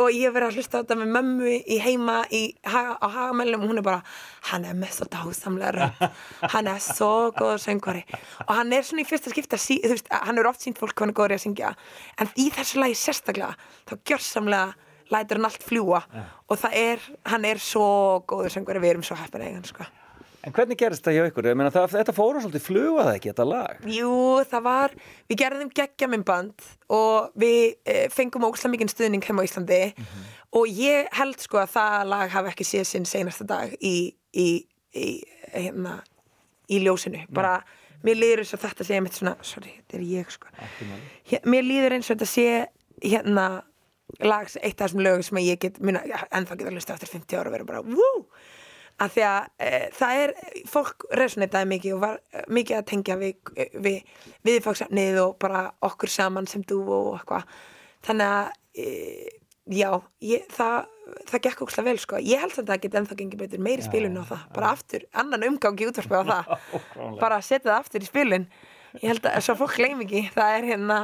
og ég hef verið að hlusta á þetta með mömmu í heima í, á hagamælum og hún er bara hann er með svo dásamlega rödd. Hann er svo góður söngvari. Og hann er svona í fyrsta skipta þú veist, hann er oft sínt fólk hvað hann er góður að syngja. En í þessu lagi sérstaklega þá gjörsamlega lætur hann allt fljúa og það er, hann er svo góður söngvari, við erum svo heppin eigan sko. En hvernig gerist það hjá ykkur? Ég meina, það, þetta fóru svolítið fluga það ekki, þetta lag. Jú, það var, við gerðum geggja myndband og við e, fengum óslega mikinn stuðning heima á Íslandi og ég held sko að það lag hafi ekki séð sinn seinasta dag í, í, í, hérna, í ljósinu. Bara, mér líður eins og þetta sé mitt svona, sorry, þetta er ég sko. Hér, mér líður eins og þetta sé hérna lags, eitt af þessum lögum sem að ég get, muna, ennþá geta hlusta eftir 50 ára og vera bara, wú! Að því að e, það er fólk resonetaði mikið og var e, mikið að tengja við, við viðfagsefnið og bara okkur saman sem þú og eitthvað. Þannig að e, já, ég, það það gekk ókslega vel sko, ég held að það geti ennþá gengið betur meiri spilun á það, bara aftur annan umgang í útvarpi á það. [LAUGHS] Bara setja það aftur í spilun ég held að svo fólk gleym ekki, það er hérna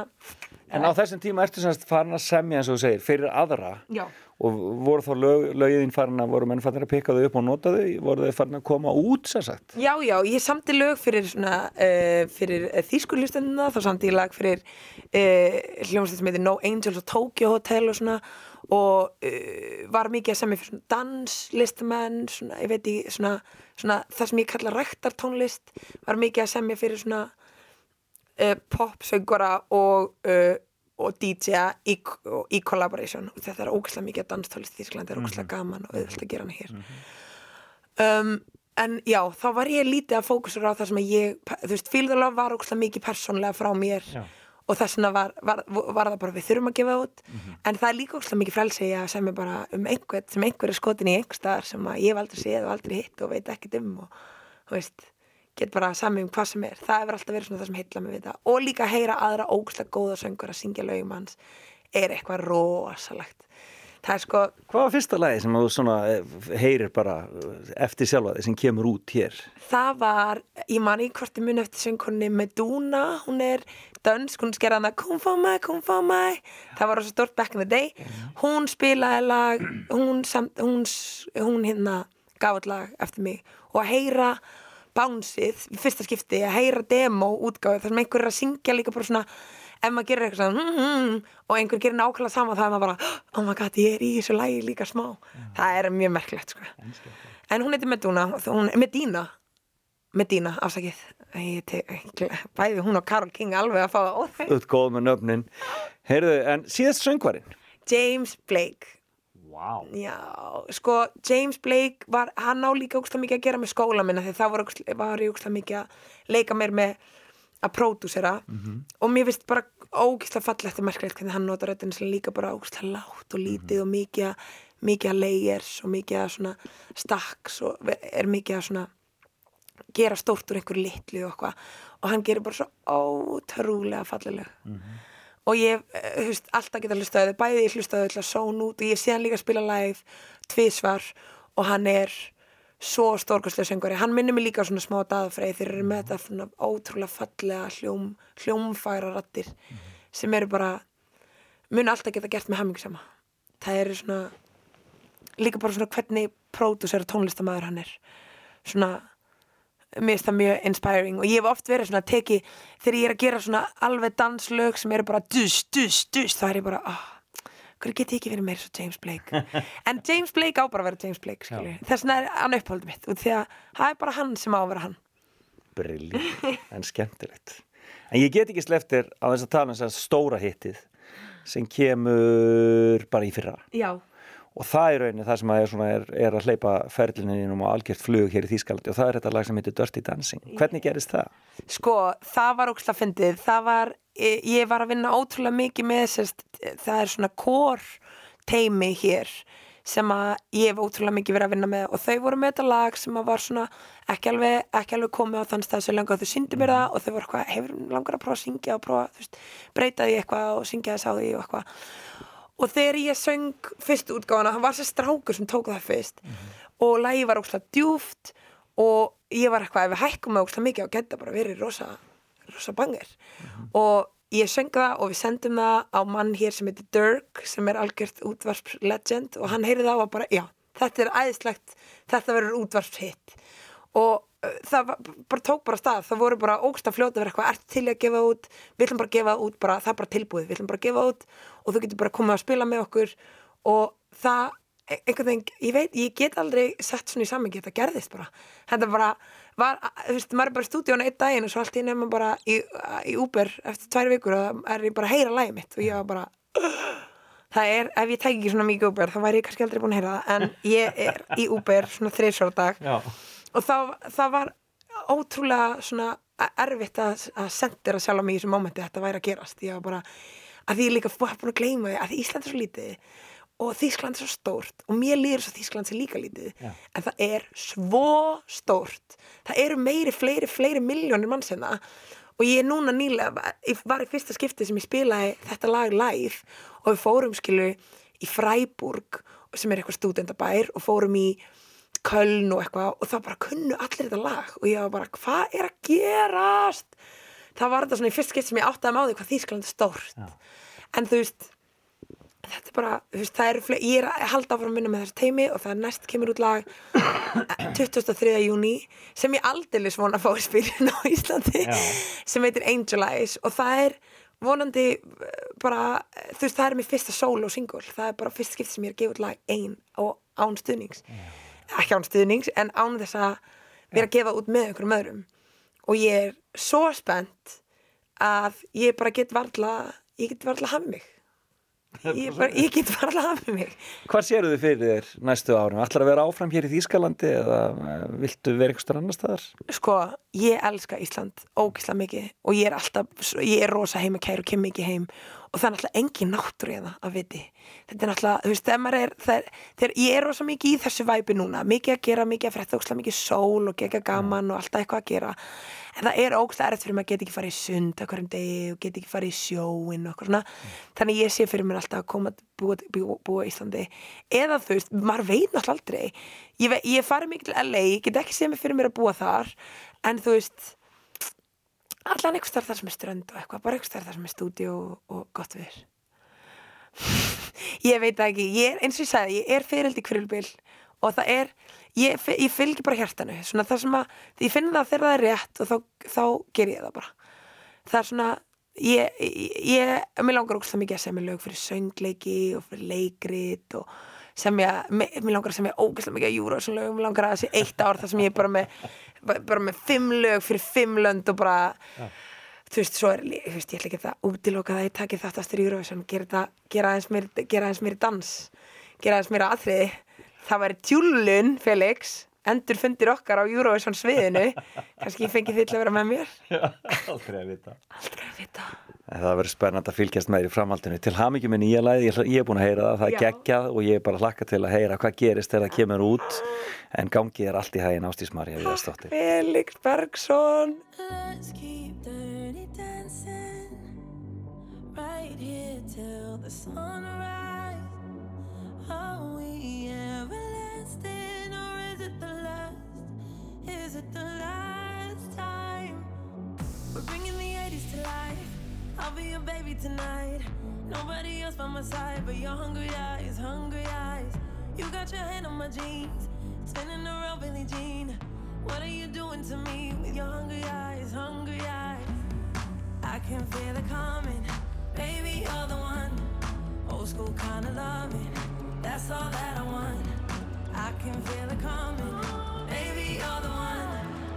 En á þessum tíma ertu semst farin að semja eins og þú segir, fyrir aðra. Já, og voru þá lög, lögiðin farin að voru menn farin að pikka þau upp og nota þau, voru þau farin að koma út sem sagt? Já, já, ég samti lög fyrir uh, fyrir uh, þýskulustendina, þá samti ég lag fyrir uh, hljómsveit sem heitir No Angels og Tokyo Hotel og svona og uh, var mikið að semja fyrir danslistamenn, svona, ég veit ekki, svona, svona það sem ég kalla ræktartónlist, var mikið að semja fyrir svona popsöngara og, og DJ-a í, í collaboration. Og þetta er ógæslega mikið að danstólist í Þýsklandi, þetta er ógæslega gaman og auðvitað að gera hana hér. Um, en já, þá var ég lítið að fókusur á það sem að ég, þú veist, Love var ógæslega mikið persónlega frá mér Já. og þess vegna var, var, var það bara við þurfum að gefa út. En það er líka ógæslega mikið frelsi að semja bara um einhvern sem einhver er skotin í einhver staðar sem að ég hef aldrei séð og aldrei hitt og veit ekkert um og þú veist, get bara sami um hvað sem er. Það hefur alltaf verið svona það sem heilla mig við það. Og líka að heyra aðra ógæslega góða söngur að syngja lögum hans er eitthvað rosalegt. Það er sko, Hvað var fyrsta lagi sem þú svona eh, heyrir bara eh, eftir sjálfa þig sem kemur út hér? það var ég man í ég mun eftir söngkonni Meduna, hún er dönsk, hún skerði hana Come for my, come for my. Það var rosa stort back in the day. Hún spilaði lag hún, samt, hún, hún hérna gaf all lag eftir mig. Og að heyra bánsið, fyrsta skipti að heyra demo útgáðu þar sem einhver er að syngja líka bara svona ef maður gerir eitthvað svona mm, mm, og einhver gerir nákvæmlega sama þá er maður bara oh my god, ég er í þessu lagi líka smá það er mjög merkilegt sko. en hún heitir þó- hún, Medina Medina, afsakið bæði hún og Karol King alveg að fá það óþæg Öll góð með nöfnin. Heyrðu, en síðast söngvarinn? James Blake Vá. Já, sko, James Blake var, hann á líka úkslega mikið að gera með skóla minna því það var, var ég úkslega mikið að leika mér með að pródúsera. Og mér finnst bara ógislega fallegt og merkilegt hvernig hann notar röddina sem líka bara ógislega látt og lítið og mikið, að- mikið að layers og mikið að svona stacks og er mikið að svona gera stórt úr einhverju litlu og eitthvað. Og hann gerir bara svo ótrúlega falleleg og ég, eh, þú veist, alltaf geta hlustaði bæði ég hlustaði til að són út og ég sé hann líka spila live tvisvar og hann er svo stórkostlega söngari, hann minnir mig líka svona smá daðafræði þeir eru með þetta svona ótrúlega fallega hljóm, hljómfæra rattir sem eru bara mun alltaf geta gert með hammingisama það eru svona líka bara svona hvernig pródúsera tónlistamæður hann er. Svona mér finnst það mjög inspiring og ég hef oft verið svona að teki þegar ég er að gera svona alveg danslög sem eru bara dus, dus, dus þá er ég bara, ah, hverju get ég ekki verið meira svo James Blake? [LAUGHS] En James Blake á bara að vera James Blake þess vegna er hann uppáldið mitt út því að það er bara hann sem á að vera hann. Brilljant, [LAUGHS] en skemmtilegt. En ég get ekki sleftir á þess að tala um þess að stóra hittið sem kemur bara í fyrra. já, Og það er rauninni það sem að er, svona, er, er að hleypa ferlinu innum á algjört flug hér í Þýskalandi og það er þetta lag sem heitir Dirty Dancing. Hvernig gerist það? sko, það var óksla fyndið, það var ég, var að vinna ótrúlega mikið með sérst, það er svona kór teimi hér sem að ég hef ótrúlega mikið verið að vinna með og þau voru með þetta lag sem að var svona ekki alveg, ekki alveg komið á þann stað sem langa þau syndi mér það og þau voru eitthvað hefur langar að prófa að syngja og prófa veist, breyta því eitthvað og syngja þess á því og eitthvað og þegar ég söng fyrstu útgáfana, hann var sér strákur sem tók það fyrst. Og lagi var óslega djúft og ég var eitthvað, ef við hækkum með óslega mikið og geta bara verið rosa, rosa bangir og ég söng það og við sendum það á mann hér sem heitir Dirk sem er algjört útvarps legend og hann heyrði það og var bara, já, þetta er æðislegt þetta verður útvarps hitt og það bara tók bara stað. Það voru bara ógsta fljóta verið eitthvað ert til að gefa út, við ætlum bara að gefa út bara, það er bara tilbúið, við ætlum bara að gefa út og þú getur bara komið að spila með okkur. Og það, e- einhvern veginn ég veit, ég get aldrei sett svona í sammingi þetta gerðist bara, þetta bara var, þú veist, maður er bara í stúdíónu einn daginn og svo allt í nefnum bara í, í Uber eftir tvær vikur og er ég bara að heyra lagið mitt. Og ég var bara [GASPS] það er, ef ég tæki ekki svona mikið Uber þá væri ég kannski aldrei búin að heyra það. En ég er í Uber svona þreysjóra dag. Já. Og það, það var ótrúlega svona erfitt að, að sendera sjálf mig í þessu mómenti þetta væri að gerast ég var bara, að því ég líka var búin að gleyma því að Ísland er svo lítið og Þískland er svo stórt og mér líður svo Þískland sé líka lítið Já. en það er svo stórt það eru meiri, fleiri, fleiri miljónir manns hérna og ég er núna nýlega ég var í fyrsta skipti sem ég spilaði þetta lag live og við fórum skilu í Freiburg sem er eitthvað stúdendabær og fórum í Köln og eitthvað og það bara kunnu allir þetta lag og ég var bara, hvað er að gerast það var þetta svona í fyrst skipt sem ég áttaði með á því hvað Þískland er stórt Já. en þú veist þetta er bara, þú veist, það eru ég er að halda áfram að minna með þessu teimi og það er næst kemur út lag 23. júni sem ég aldeilis vona að fá að spila á Íslandi Já. sem heitir Angel Eyes og það er vonandi eh, bara, eh, þú veist, það er mér fyrsta solo single, það er bara fyrst skipt sem ég er að gefa út lag ein og án stuðnings ekki án stuðnings, en án þess að vera að gefa út með einhverjum öðrum. Og ég er svo spennt að ég bara get varla ég get varla hafa mig. Ég, bara, ég get varla hafa mig. Hvað sérðu þið fyrir þér næstu árum? Ætlar að vera áfram hér í Þýskalandi eða eh, viltu vera einhverstur annar staðar? sko, ég elska Ísland ógislega mikið og ég er alltaf ég er rosa heima kær og kem mikið heim og það er náttúrulega engin náttúr það að viti. Þetta er náttúrulega, þú veist, þegar maður er þegar, ég er rosa mikið í þessu væpi núna mikið að gera, mikið að frétta, ógislega mikið sól og gegga gaman og alltaf eitthvað að gera. En það er ógislega erfitt fyrir maður að geta ekki farið í sund á hverjum degi og geta ekki farið í sjóin og eitthvað svona, þannig ég sé fyrir mér alltaf að koma að búa, búa, búa í Íslandi. Eða þú veist, maður veit náttúrulega aldrei. Ég, ég farið mikið til LA, allan einhvers þar þar sem er strönd og eitthvað, bara einhvers þar þar sem er stúdíu og, og gott við [LAUGHS] ég veit það ekki, ég er eins og ég sagði, ég er fyrirld í kvrjulbil og það er, ég, ég fylgi bara hjartanu, svona það sem að ég finn það þegar það er rétt og þá, þá ger ég það bara. Það er svona ég, ég, ég mér langar ógst það mikið að semja lög fyrir söngleiki og fyrir leikrit og semja, mér mér langar að semja ógæslega mikið að júra og lög, mér langar að það sé eitt ár þar sem ég er bara með bara með fimm lög fyrir fimm lönd og bara þú veist, svo er, þú veist, ég ætla ekki að útiloka það að ég taki þetta aftur í Eurovision. Gera, gera aðeins meir, gera aðeins meir dans gera aðeins meir aðriði það væri tjúlun, Felix endur fundir okkar á Eurovision sviðinu kannski fengi þill að vera með mér Aldrei að vita. aldrei að vita Það verður spennandi að fylgjast með þér í framhaldinu. Til með nýja læði, ég, ætla- ég er búin að heyra það, það er Já. geggjað og ég er bara hlakka til að heyra hvað gerist þegar það kemur út. En gangið er allt í hægin ástísmari að viðastóttir. Felix Bergson Let's keep dirty dancing right here till the sunrise. Are it the last time? We're bringing the 80s to life. I'll be your baby tonight. Nobody else by my side but your hungry eyes, hungry eyes. You got your hand on my jeans, spinning around Billie Jean. What are you doing to me with your hungry eyes, hungry eyes? I can feel it coming, baby, you're the one. Old school kind of loving, that's all that I want. I can feel it coming, baby, you're the one.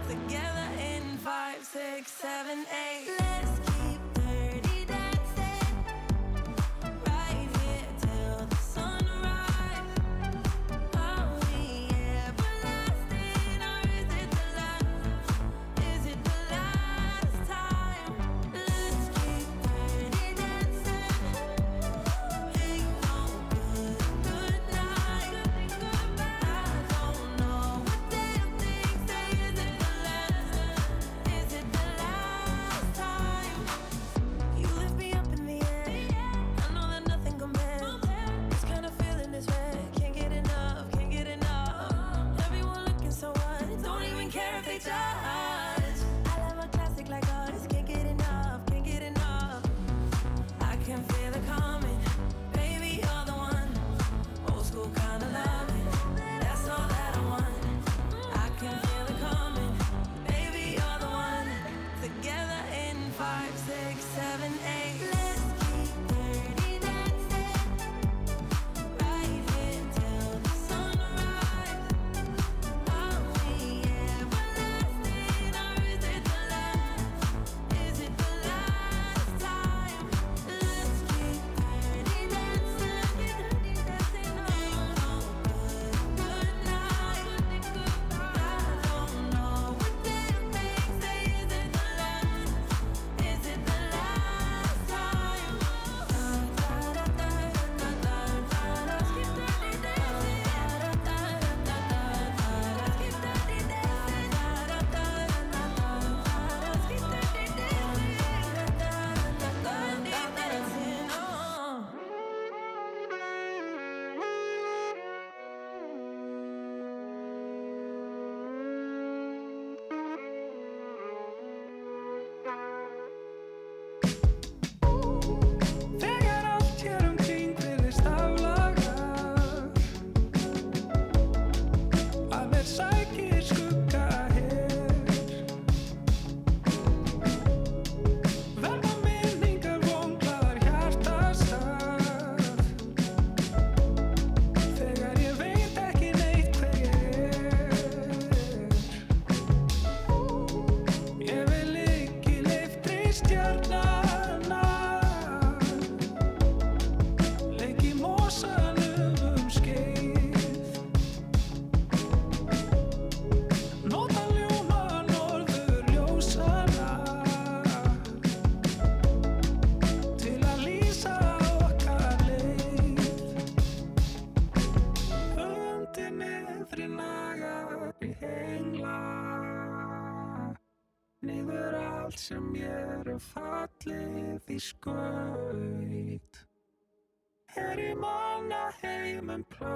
Together in five, six, seven, eight. Let's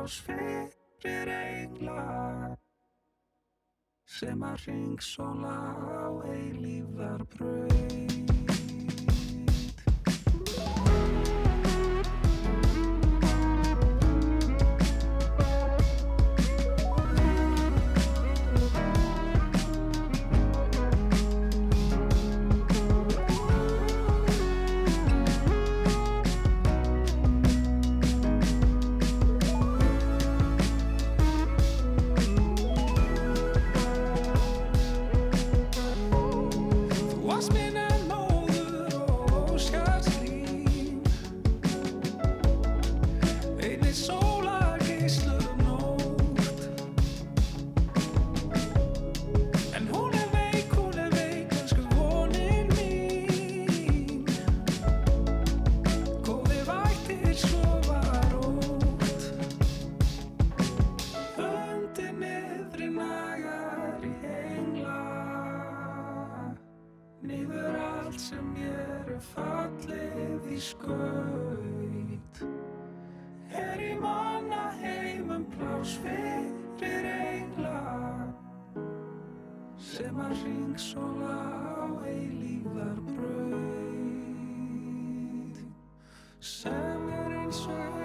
heimum plás fyrir engla sem að ringsóla á eilífðar braut í skaut. Er í manna heimum plás fyrir engla sem að ringsóla á eilífðar braut sem er eins og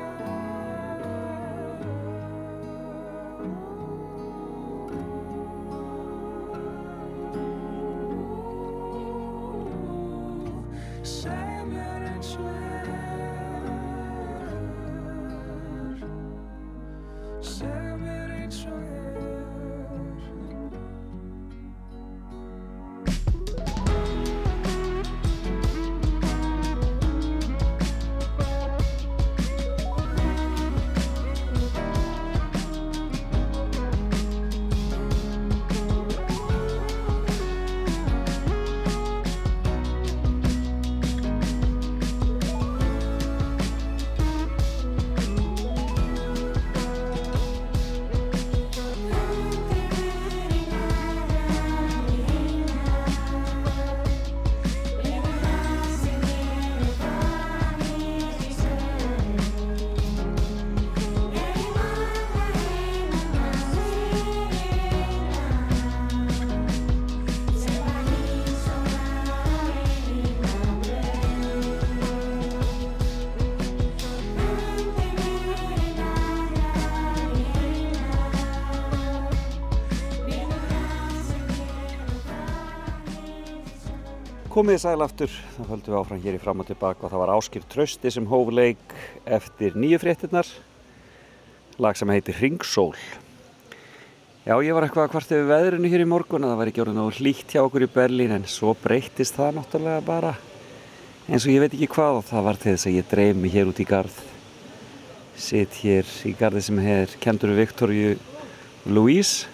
Komið þið sæl aftur, þá höldum við áfram hér í fram og tilbaka og það var Áskir Trausti sem hóf leik eftir nýju fréttinnar, lag sem heitir Ringsól. Já, ég var eitthvað að kvart yfir veðrinu hér í morgun að það var ekki orðið nógu hlýtt hjá okkur í Berlín en svo breytist það náttúrulega bara eins og ég veit ekki hvað og það var til þess að ég dreif mig hér út í garð. Sitt hér í garði sem er kendur Viktorju Louise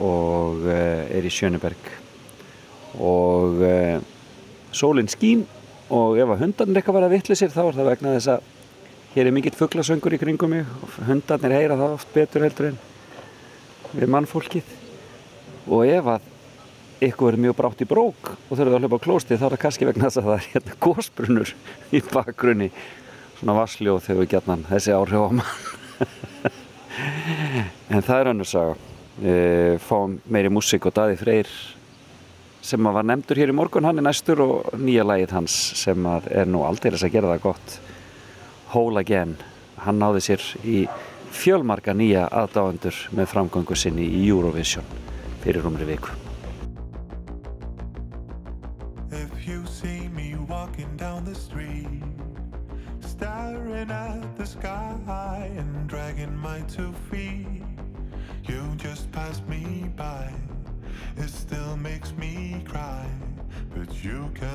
og uh, er í Sjöneberg og uh, sólinn skín og ef að hundarnir eitthvað var að vitla sér þá er það vegna þess að hér er mikill fugglasöngur í kringum mig og hundarnir heyra það oft betur heldur en við mannfólkið. Og ef að ykkur er mjög brátt í brók og þurfið að hljópa á klósti þá er það kannski vegna þess að það er hérna gósbrunur í bakgrunni svona vassljóð þegar við gætnan þessi áhrif á mann. [LAUGHS] En það er önnur saga. E, fáum meiri músík og Daði Freyr sem var nefndur hér í morgun hann er næstur og nýja lagið hans sem er nú aldrei að gera það gott. Whole Again. Hann náði sér í fjölmarga nýja aðdáendur með framgöngu sinni í Eurovision fyrir umri viku. If you see me walking down the street, staring at the sky and dragging my two feet, you just pass me by. You can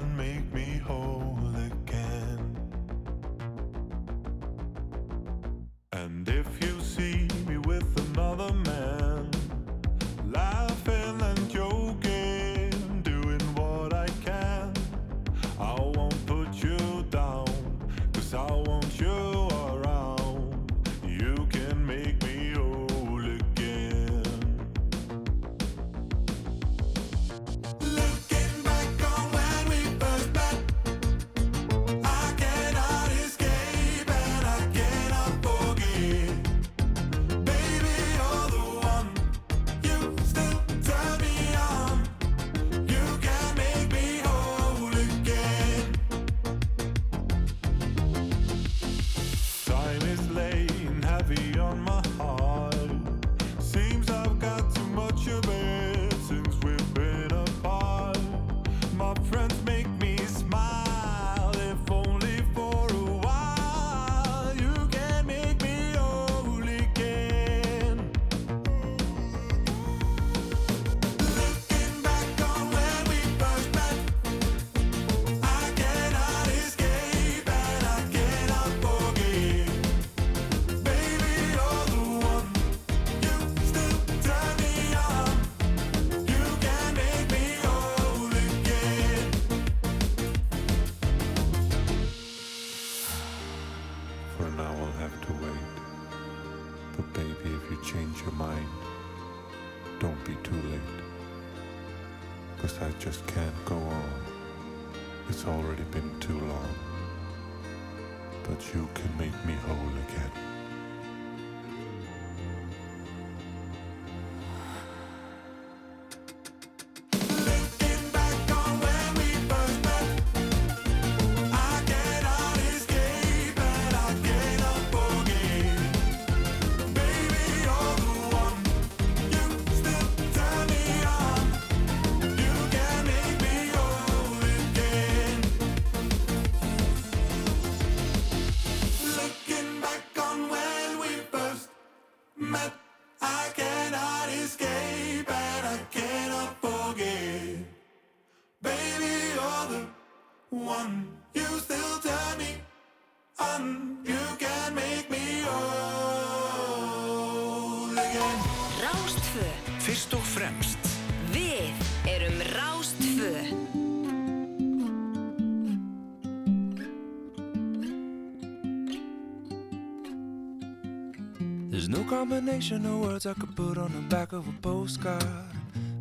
combination of words I could put on the back of a postcard.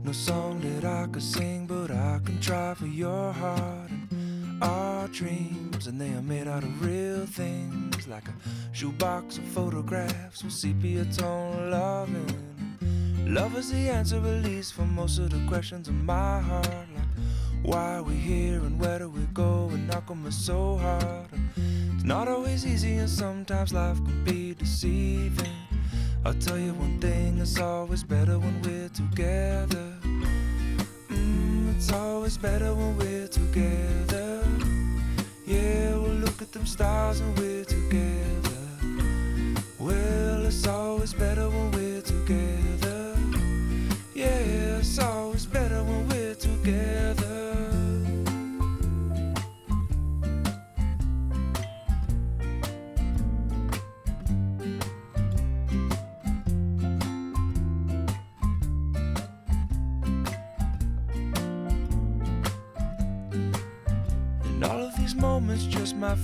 No song that I could sing, but I can try for your heart. Our dreams, and they are made out of real things, like a shoebox of photographs with sepia tone loving. Love is the answer, at least, for most of the questions in my heart. Like, why are we here and where do we go? And come it's so hard? It's not always easy, and sometimes life can be deceiving. I'll tell you one thing, it's always better when we're together. Mm, it's always better when we're together. Yeah, we'll look at them stars and we're together. Well, it's always better when we're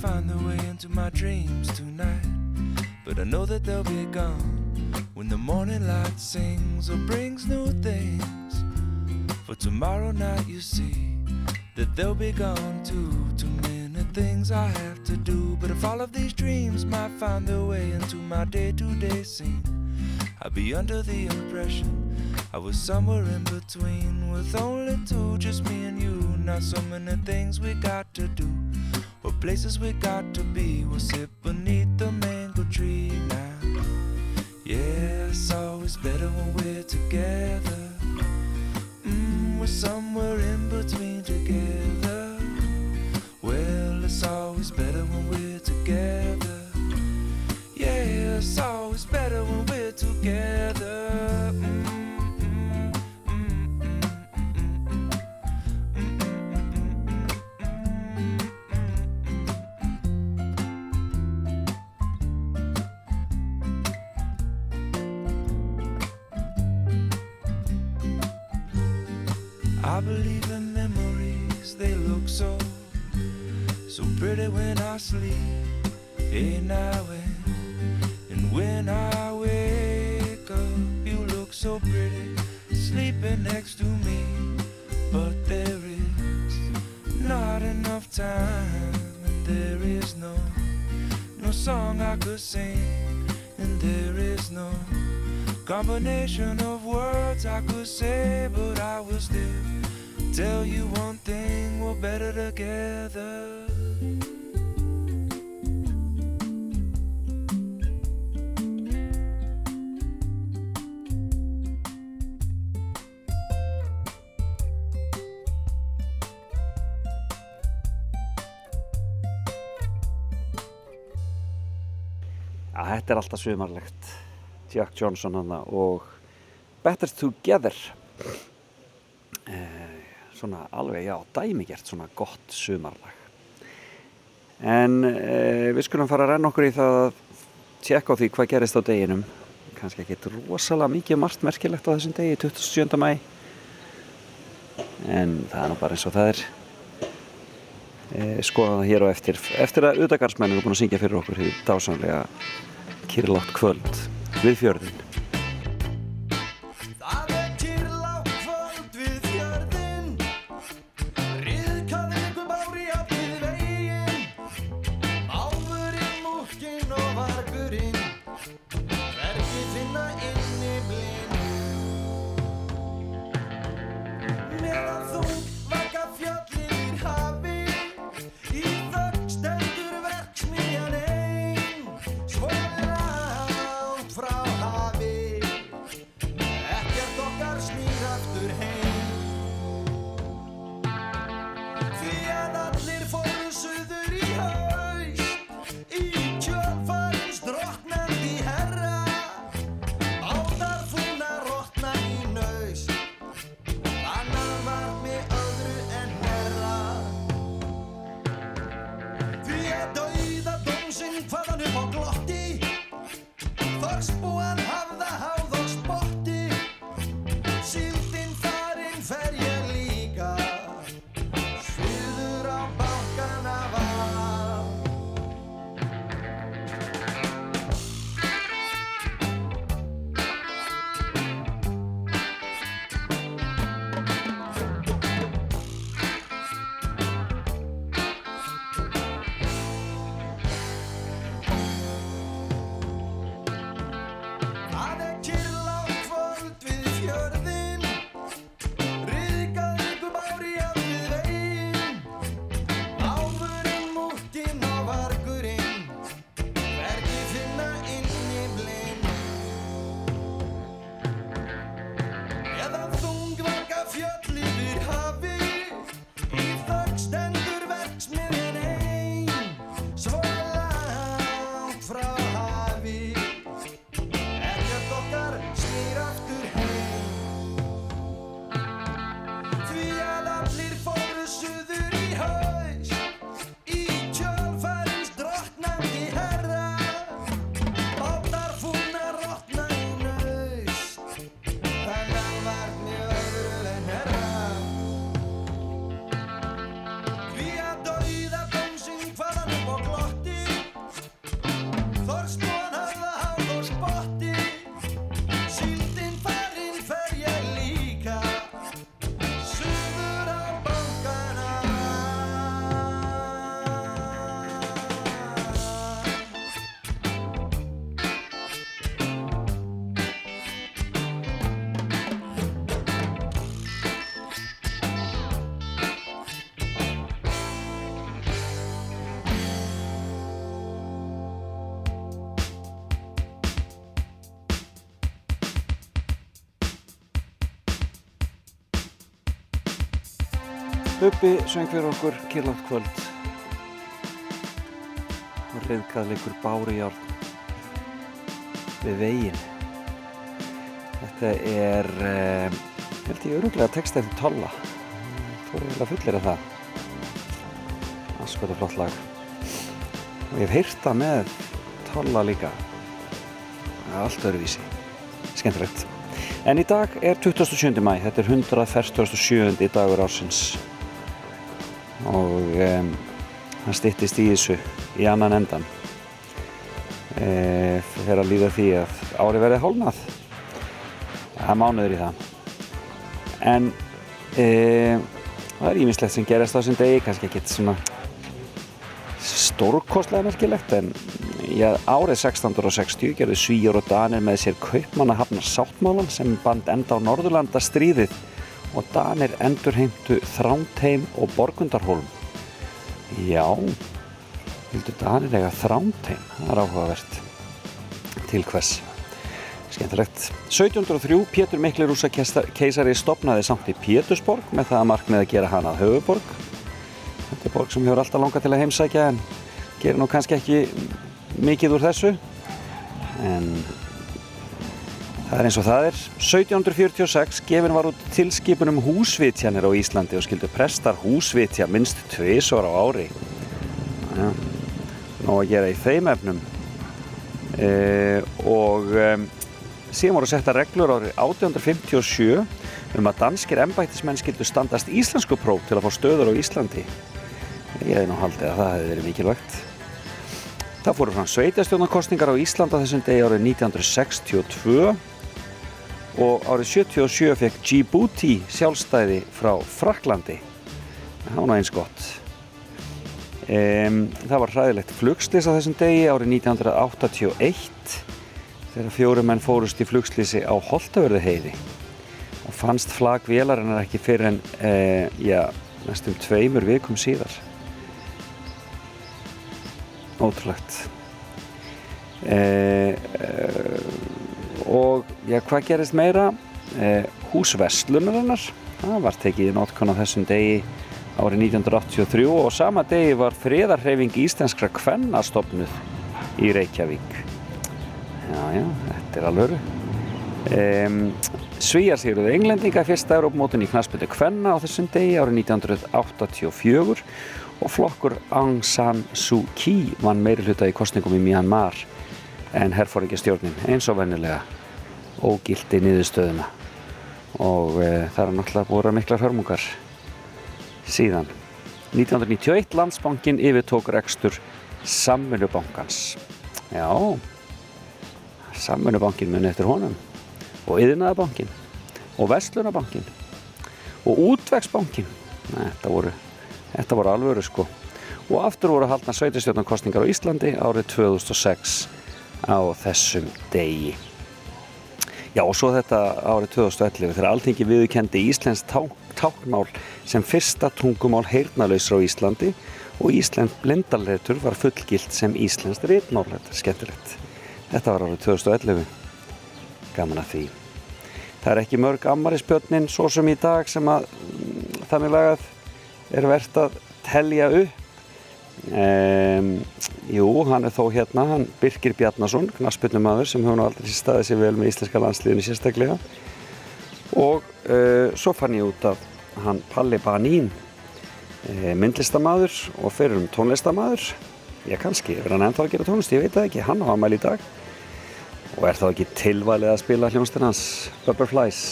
find their way into my dreams tonight. But I know that they'll be gone when the morning light sings or brings new things. For tomorrow night, you see that they'll be gone too. Too many things I have to do. But if all of these dreams might find their way into my day to day scene, I'd be under the impression I was somewhere in between with only two, just me and you. Not so many things we got to do, or places we got to be. We'll sit beneath the mango tree now. Yeah, it's always better when we're together. Mm, we're somewhere in And, and when I wake up, you look so pretty, sleeping next to me. But there is not enough time, and there is no, no song I could sing, and there is no combination of words I could say, but I will still tell you one thing: we're better together. Þetta er alltaf sumarlegt. Jack Johnson hana og Better Together. Eh, svona alveg, já, dæmigert, svona gott sumarlag. En eh, við skulum fara að renna okkur í það að tjekka á því hvað gerist á deginum. Kanski ekki rosalega mikið margt merkilegt á þessum degi, 27. mæ. En það er nú bara eins og það er. e, skoða það hér á eftir eftir að auðvitaðgarsmenn eru búin að syngja fyrir okkur í dásamlega kyrlátt kvöld. Við fjörðin Bubbi söng fyrir okkur kyrlátt kvöld. Og reyðkað leikur bári járn við veginn. Þetta er um, held ég öruglega text eftir tolla. Þú er eiginlega fullir af það. Aðskoða flott lag. Og ég hef heyrt það með tolla líka. Allt öðruvísi. Skemmtilegt. En í dag er 27. mæ þetta er 147. dagur ársins og um, hann styttist í þessu í annan endan e, fyrir að líða því að ári verði hálnað það er mánuður í það. En e, það er ímislegt sem gerast á þessum degi kannski ekki svona stórkostlega merkilegt en já, árið 1660 gerðu Svíjar og Danir með sér kaupmanna hafnar sáttmálan sem band enda á Norðurlanda stríðið og Danir endurheimtu Þrándheim og Borgundarholm. Já, vildu Danir eiga Þrándheim, það er áhugavert. Til hvers? Skemmtilegt. 1703 Pétur Mikli rúsa keisari stopnaði samt í Pétursborg með það að markmið að gera hana að höfuborg. Þetta er borg sem hefur alltaf langað til að heimsækja en gerir nú kannski ekki mikið úr þessu. En Það er eins og það er. 1746 gefin var út tilskipun um húsvitjanir á Íslandi og skildu prestar húsvitja minnst tvisor á ári. Ja, Nó að gera í þeim efnum. E, og e, síðan voru setta reglur árið 1857 um að danskir embættismenn skildu standast íslensku próf til að fá stöður á Íslandi. Ég hefði nú haldið að það hefði verið mikilvægt. Það fóru fram sveitastjórnarkostningar á Íslanda þessum degi árið 1962 og árið 77 fekk Djibouti sjálfstæði frá Fraklandi. Nú eins gott. Um, það var hræðilegt flugslis á þessum degi árið 1981 þegar fjórum menn fórust í flugslisi á Holtavörðu heiði og fannst flag vélarinnar ekki fyrir en uh, já, næstum tveimur vikum síðar. Ótrúlegt. Uh, uh, og já, hvað gerist meira? Uh, húsvestlunarinnar, það var tekið í notkun á þessum degi árið 1983 og sama degi var friðarhreyfing íslenskra kvenna stopnuð í Reykjavík. Já, já, þetta er alvöru. Um, Svíjar sigruðu englendinga fyrsta Európmótin í knaspinu kvenna á þessum degi árið 1984 og flokkur Aung San Suu Kyi vann meiri hluta í kostningum í Myanmar en herfóringi stjórnin eins og vennilega ógildi niðurstöðuna. Og e, það er náttúrulega búið að miklar hörmungar síðan. 1991 landsbankin yfirtók rekstur Samvinubankans já Samvinubankin muni eftir honum. Og Yðnaðabankin og Vestlunabankin og Útvegsbankin þetta voru, þetta voru alvöru sko. Og aftur voru haldna sveitastjórnarkostningar á Íslandi árið 2006 á þessum degi Já og svo þetta árið 2011 þegar alltingi viðurkendi Íslands táknmál sem fyrsta tungumál heyrnalausra á Íslandi og Íslands blindaletur var fullgilt sem Íslands rítmál, þetta er skemmtilegt. Þetta var árið 2011, gaman að því. Það er ekki mörg ammarispjötnin svo sem í dag sem að mm, þannig lagað er verðt að telja upp. Um, jú, hann er þó hérna, hann Birkir Bjarnason, knaspunumæður sem hefur nú aldrei staðið sér vel með íslenska landsliðinu sérstaklega. Og uh, svo fann ég út að hann Palli Banín uh, myndlistamæður og fyrir um tónlistamæður ég kannski, er hann ennþá að gera tónlist, ég veit það ekki hann á aðmæli í dag. Og er þá ekki tilvalið að spila hljónstin hans Butterflies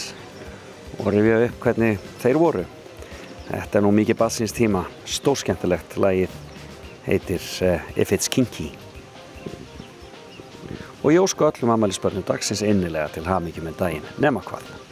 og rifja upp hvernig þeir voru. Þetta er nú mikið bassins tíma stórskemmtilegt lagið heitir uh, If It's Kinky. Og ég ósku öllum ammælisbörnum dagsins innilega til hafmyggjum en daginn nema hvað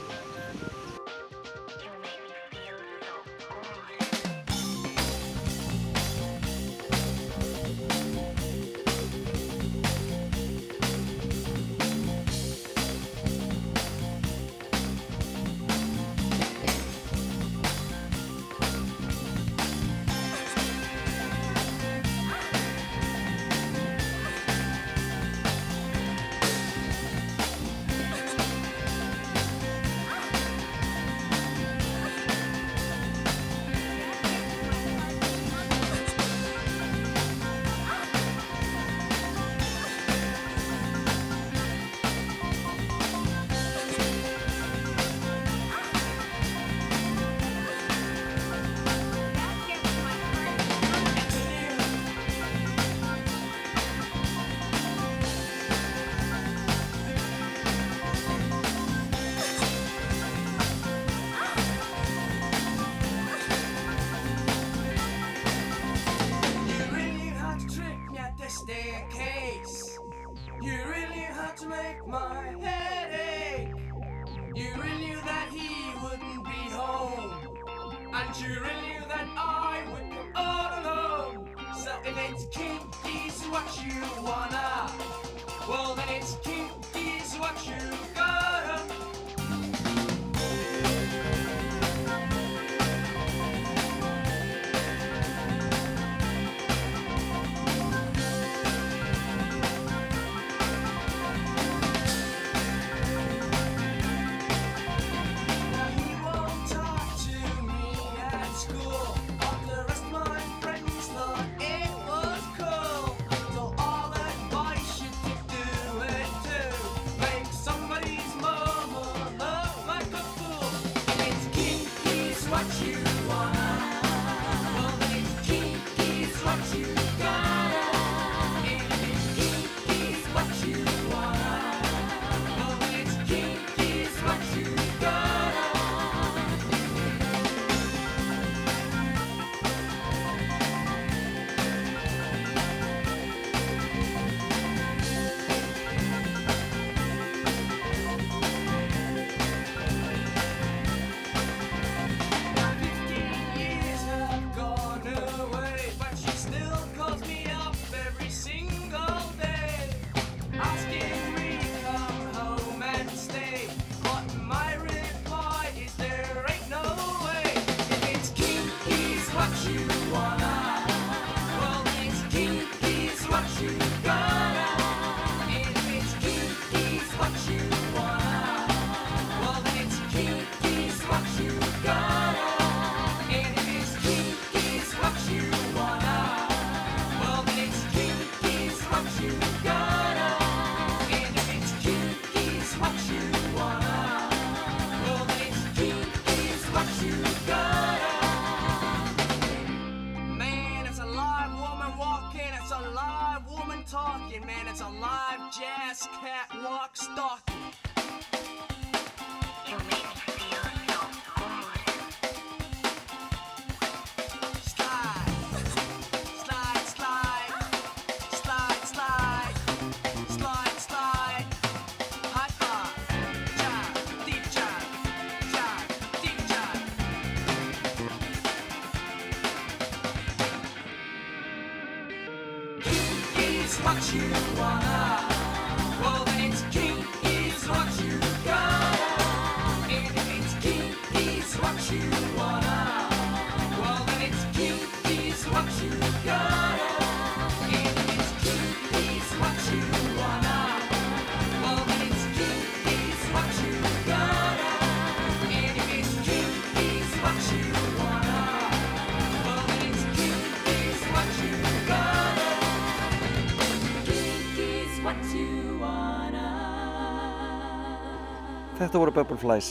Þetta voru Bubbleflies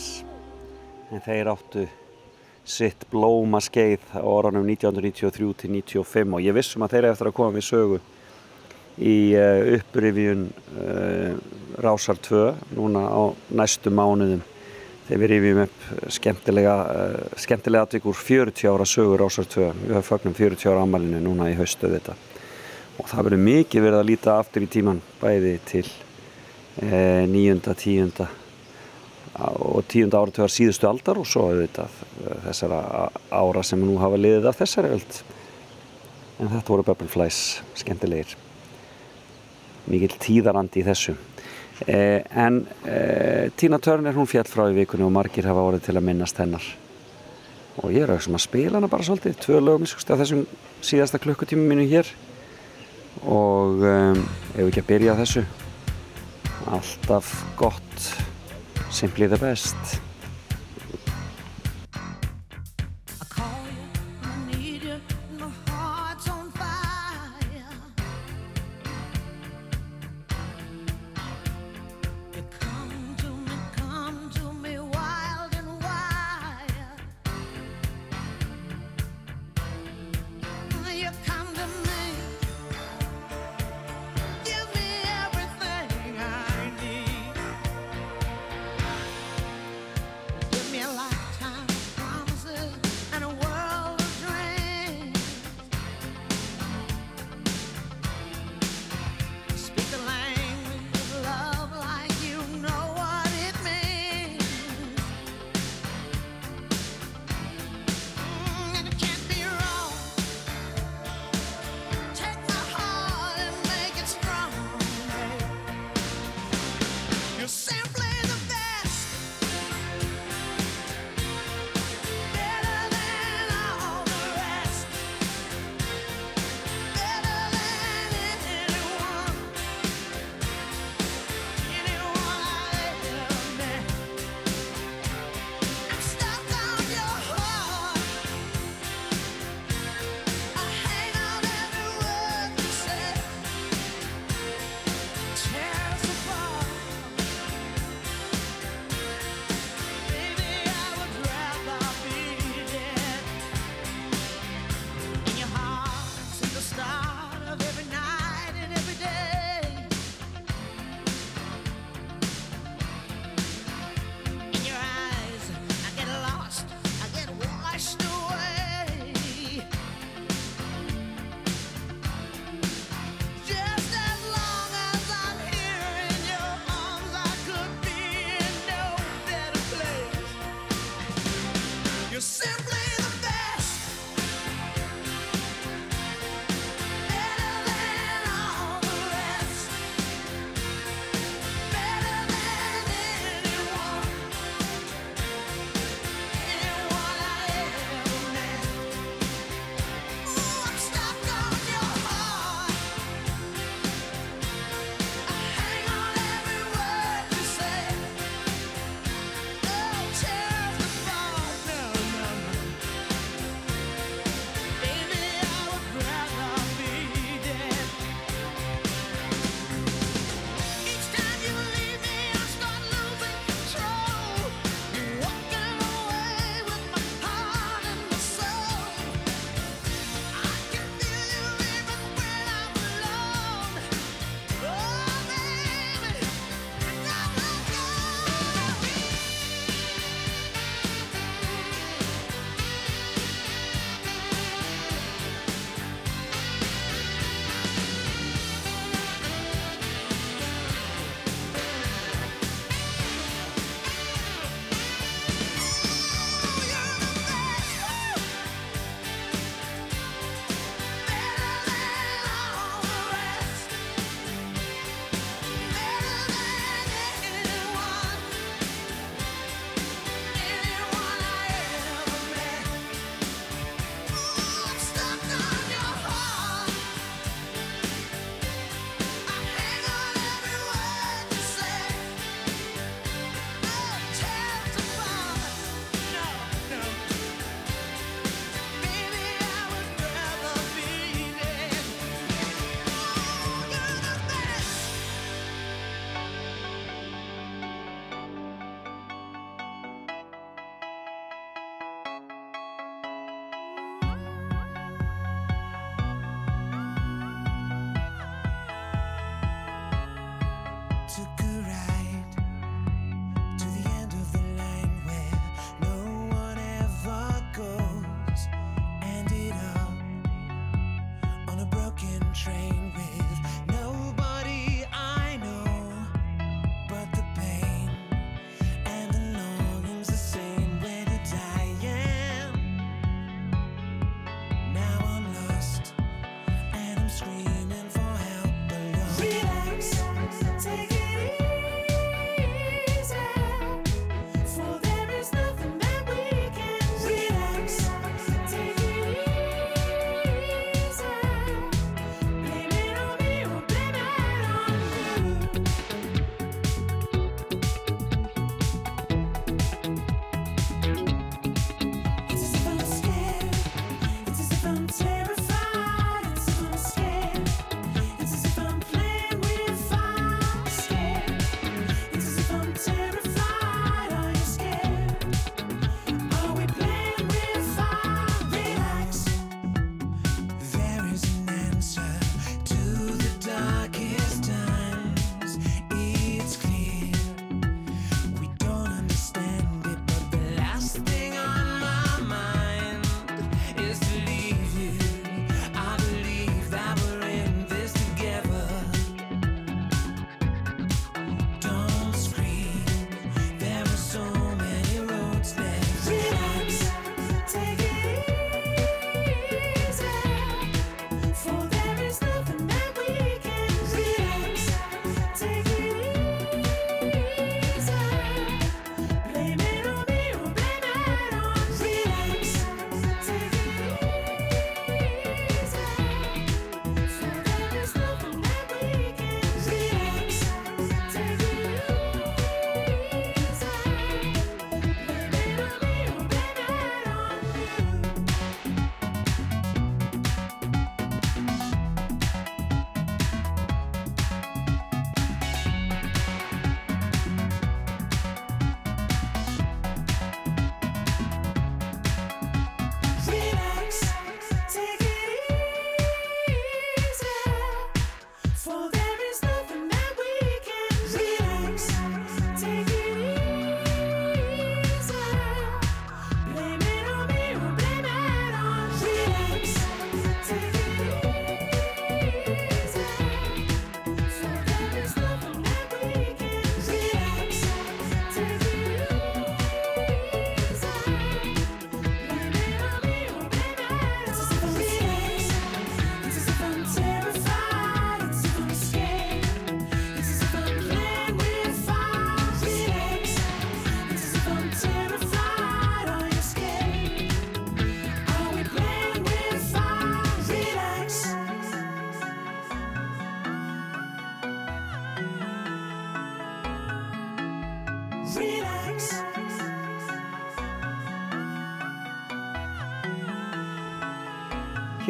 en þeir áttu sitt blóma skeið á orðanum 1993 til 95 og ég vissum að þeir eru eftir að koma við sögu í uh, upprifjun uh, Rásar 2 núna á næstu mánuðum. Þegar við rifjum upp skemmtilega, uh, skemmtilega atvíkur 40 ára sögu Rásar 2 við höfum fagnum 40 ára amalinu núna í haustu þetta og það verður mikið verið að líta aftur í tíman bæði til eh, níunda, tíunda og tíunda áratugar síðustu aldar og svo auðvitað eh, þessara ára sem nú hafa liðið af þessari öld. En þetta voru Bubbleflies skemmtilegir. Mikill tíðarandi í þessu. Eh, en eh, Tina Turner hún fjall frá í vikunni og margir hafa orðið til að minnast hennar. Og ég er auðvitað að spila hana bara svolítið. Tvö lögum í þessum síðasta klukkutími mínu hér. Og um, ef við ekki að byrja þessu? Alltaf gott simply the best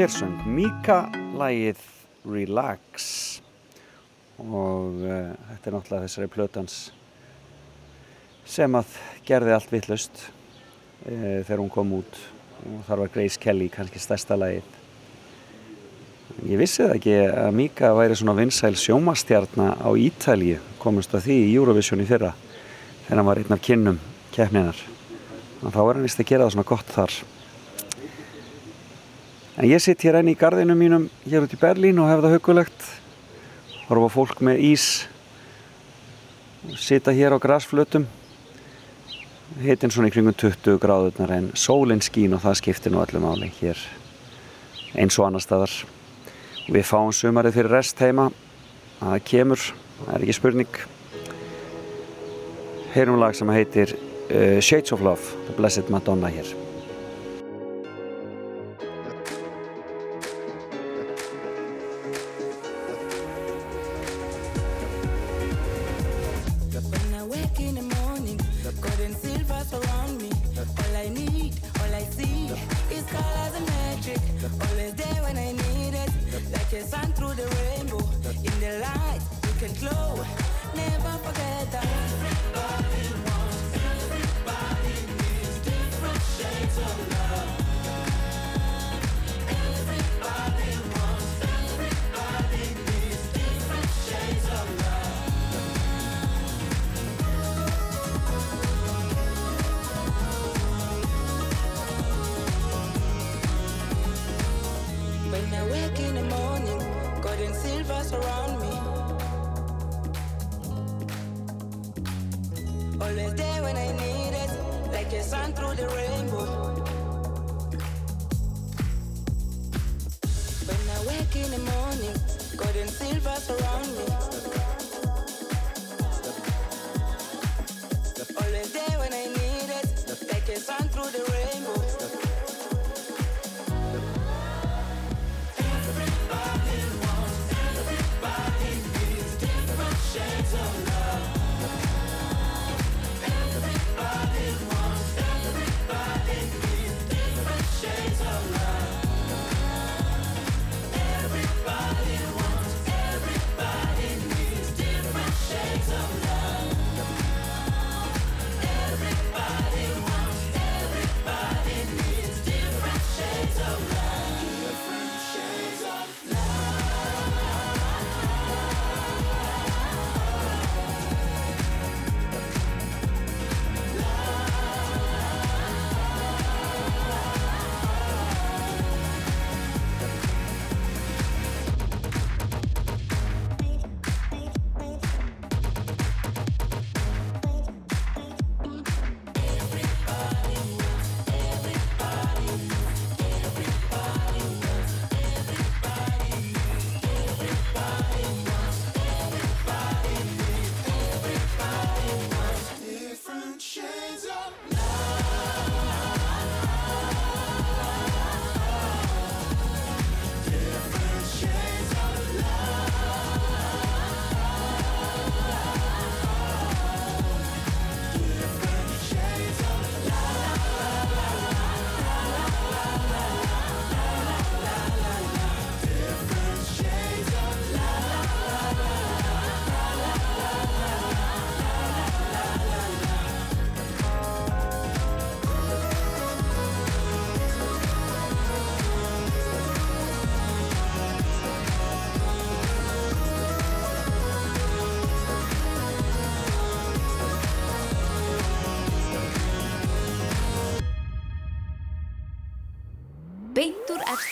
Hér söng Mika lagið Relax og uh, þetta er náttúrulega þessari plötans sem að gerði allt vittlust uh, þegar hún kom út og þar var Grace Kelly kannski stærsta lagið. Ég vissi það ekki að Mika væri svona vinsæl sjómastjarna á Ítalju komast að því í Eurovision í fyrra þegar hann var einn af kynnum keppninar. Þá var hann vist að gera það svona gott þar. En ég sitt hér enn í gardinu mínum hér út í Berlín og hef það hugulegt. Horfa fólk með ís. Sita hér á grasflötum. Hittin svona í kringum 20 gráðurnar en sólinn skín og það skiptir nú öllu máli hér eins og annar staðar. Við fáum sumarið fyrir rest heima. Það kemur, það er ekki spurning. Heyrum lag sem heitir uh, Shades of Love, The Blessed Madonna hér. The rainbow. In the light, you can glow. Never forget that. And silver surround me. Always there when I need it, like a sun through the rainbow. When I wake in the morning, gold and silver surround me.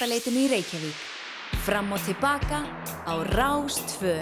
Efstaleitinu í Reykjavík. Fram og tilbaka á Rástfö.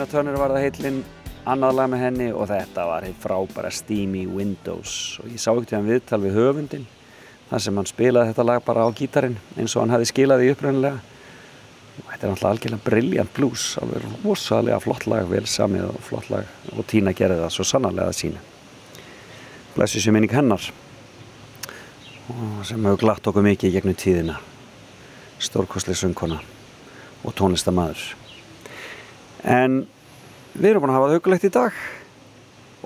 Tina Turner var það heillin annað lag með henni og þetta var hitt frábæra Steamy Windows. Og ég sá ekkert hann viðtal við höfundin þar sem hann spilaði þetta lag bara á gítarin eins og hann hefði skilað því upprænlega og þetta er náttúrulega algjörlega brilliant blues alveg rosalega flott lag, vel samið og flott lag. Og Tina gerði það svo sannarlega að sína blessu sér minning hennar og sem hefur glatt okkur mikið gegnum tíðina. Stórkostlega söngkona og tónlistamæður en við erum búin að hafa það hugulegt í dag.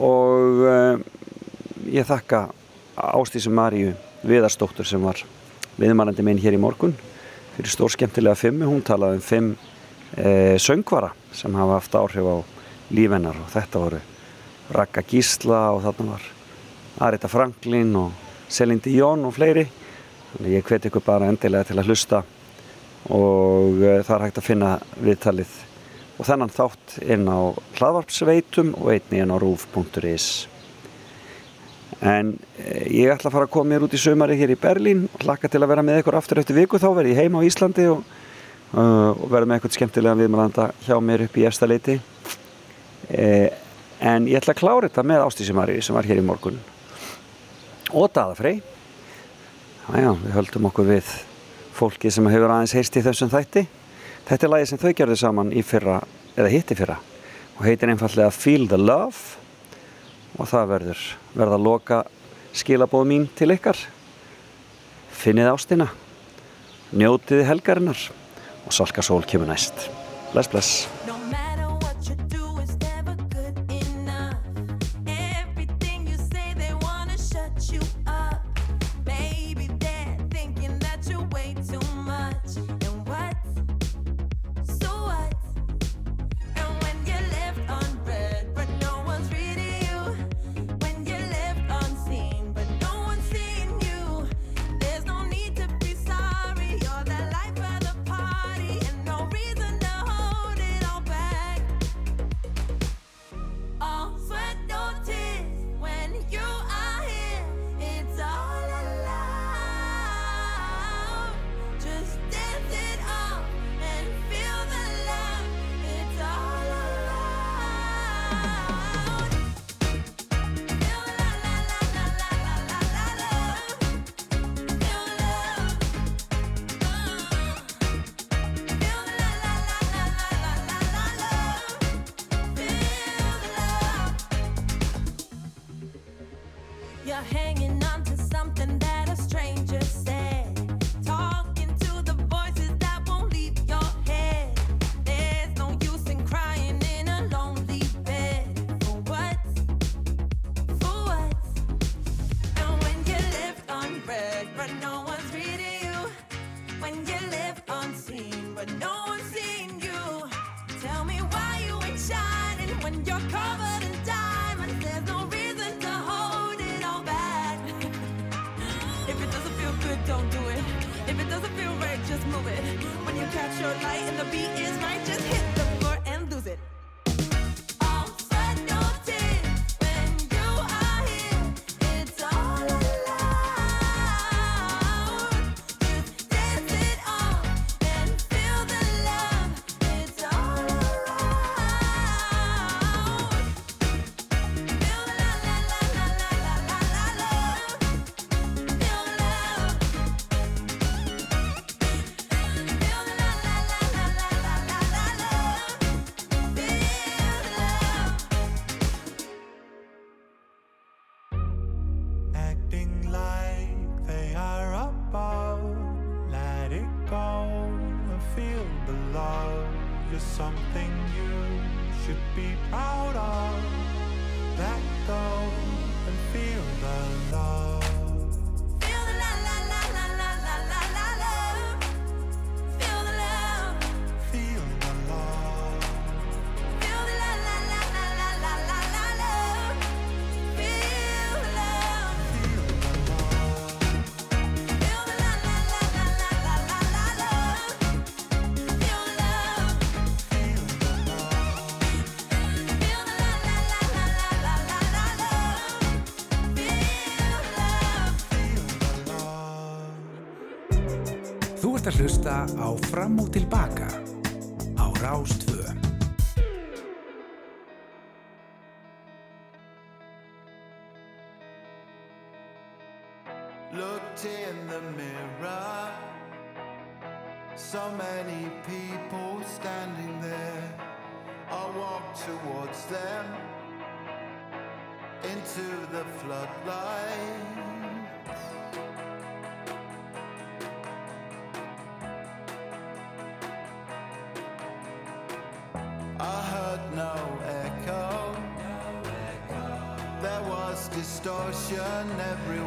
Og uh, ég þakka Ástísu Maríu Viðarsdóttur sem var viðmælandi minn hér í morgun fyrir stór skemmtilega fimmu, hún talaði um fimm uh, söngvara sem hafa haft áhrif á lífennar og þetta voru Raka Gísla og þarna var Arita Franklin og Celine Dion og fleiri. Þannig ég hveti ykkur bara endilega til að hlusta. Og uh, það er hægt að finna viðtalið og þennan þátt inn á hlaðvarpsveitum og einni inn á rúf.is en eh, ég ætla að fara að koma mér út í sömari hér í Berlín og hlakka til að vera með ykkur aftur eftir viku. Þá verð ég heim á Íslandi og, uh, og verð með eitthvað skemmtilega viðmælanda hjá mér upp í efstaleiti eh, en ég ætla að klára þetta með Ástísimari sem var hér í morgun. Og Daðafrey Æja, við höldum okkur við fólki sem hefur aðeins heyrst í þessum þætti Þetta er lagi sem þau gerðu saman í fyrra, eða hitti fyrra og heitir einfallega Feel the Love og það verður verða að loka skilabóð mín til ykkar. Finnið ástina njótiði helgarinnar og Salka Sól kemur næst. Bless, bless are hanging. Að hlusta á Fram og Tilbaka passion everywhere.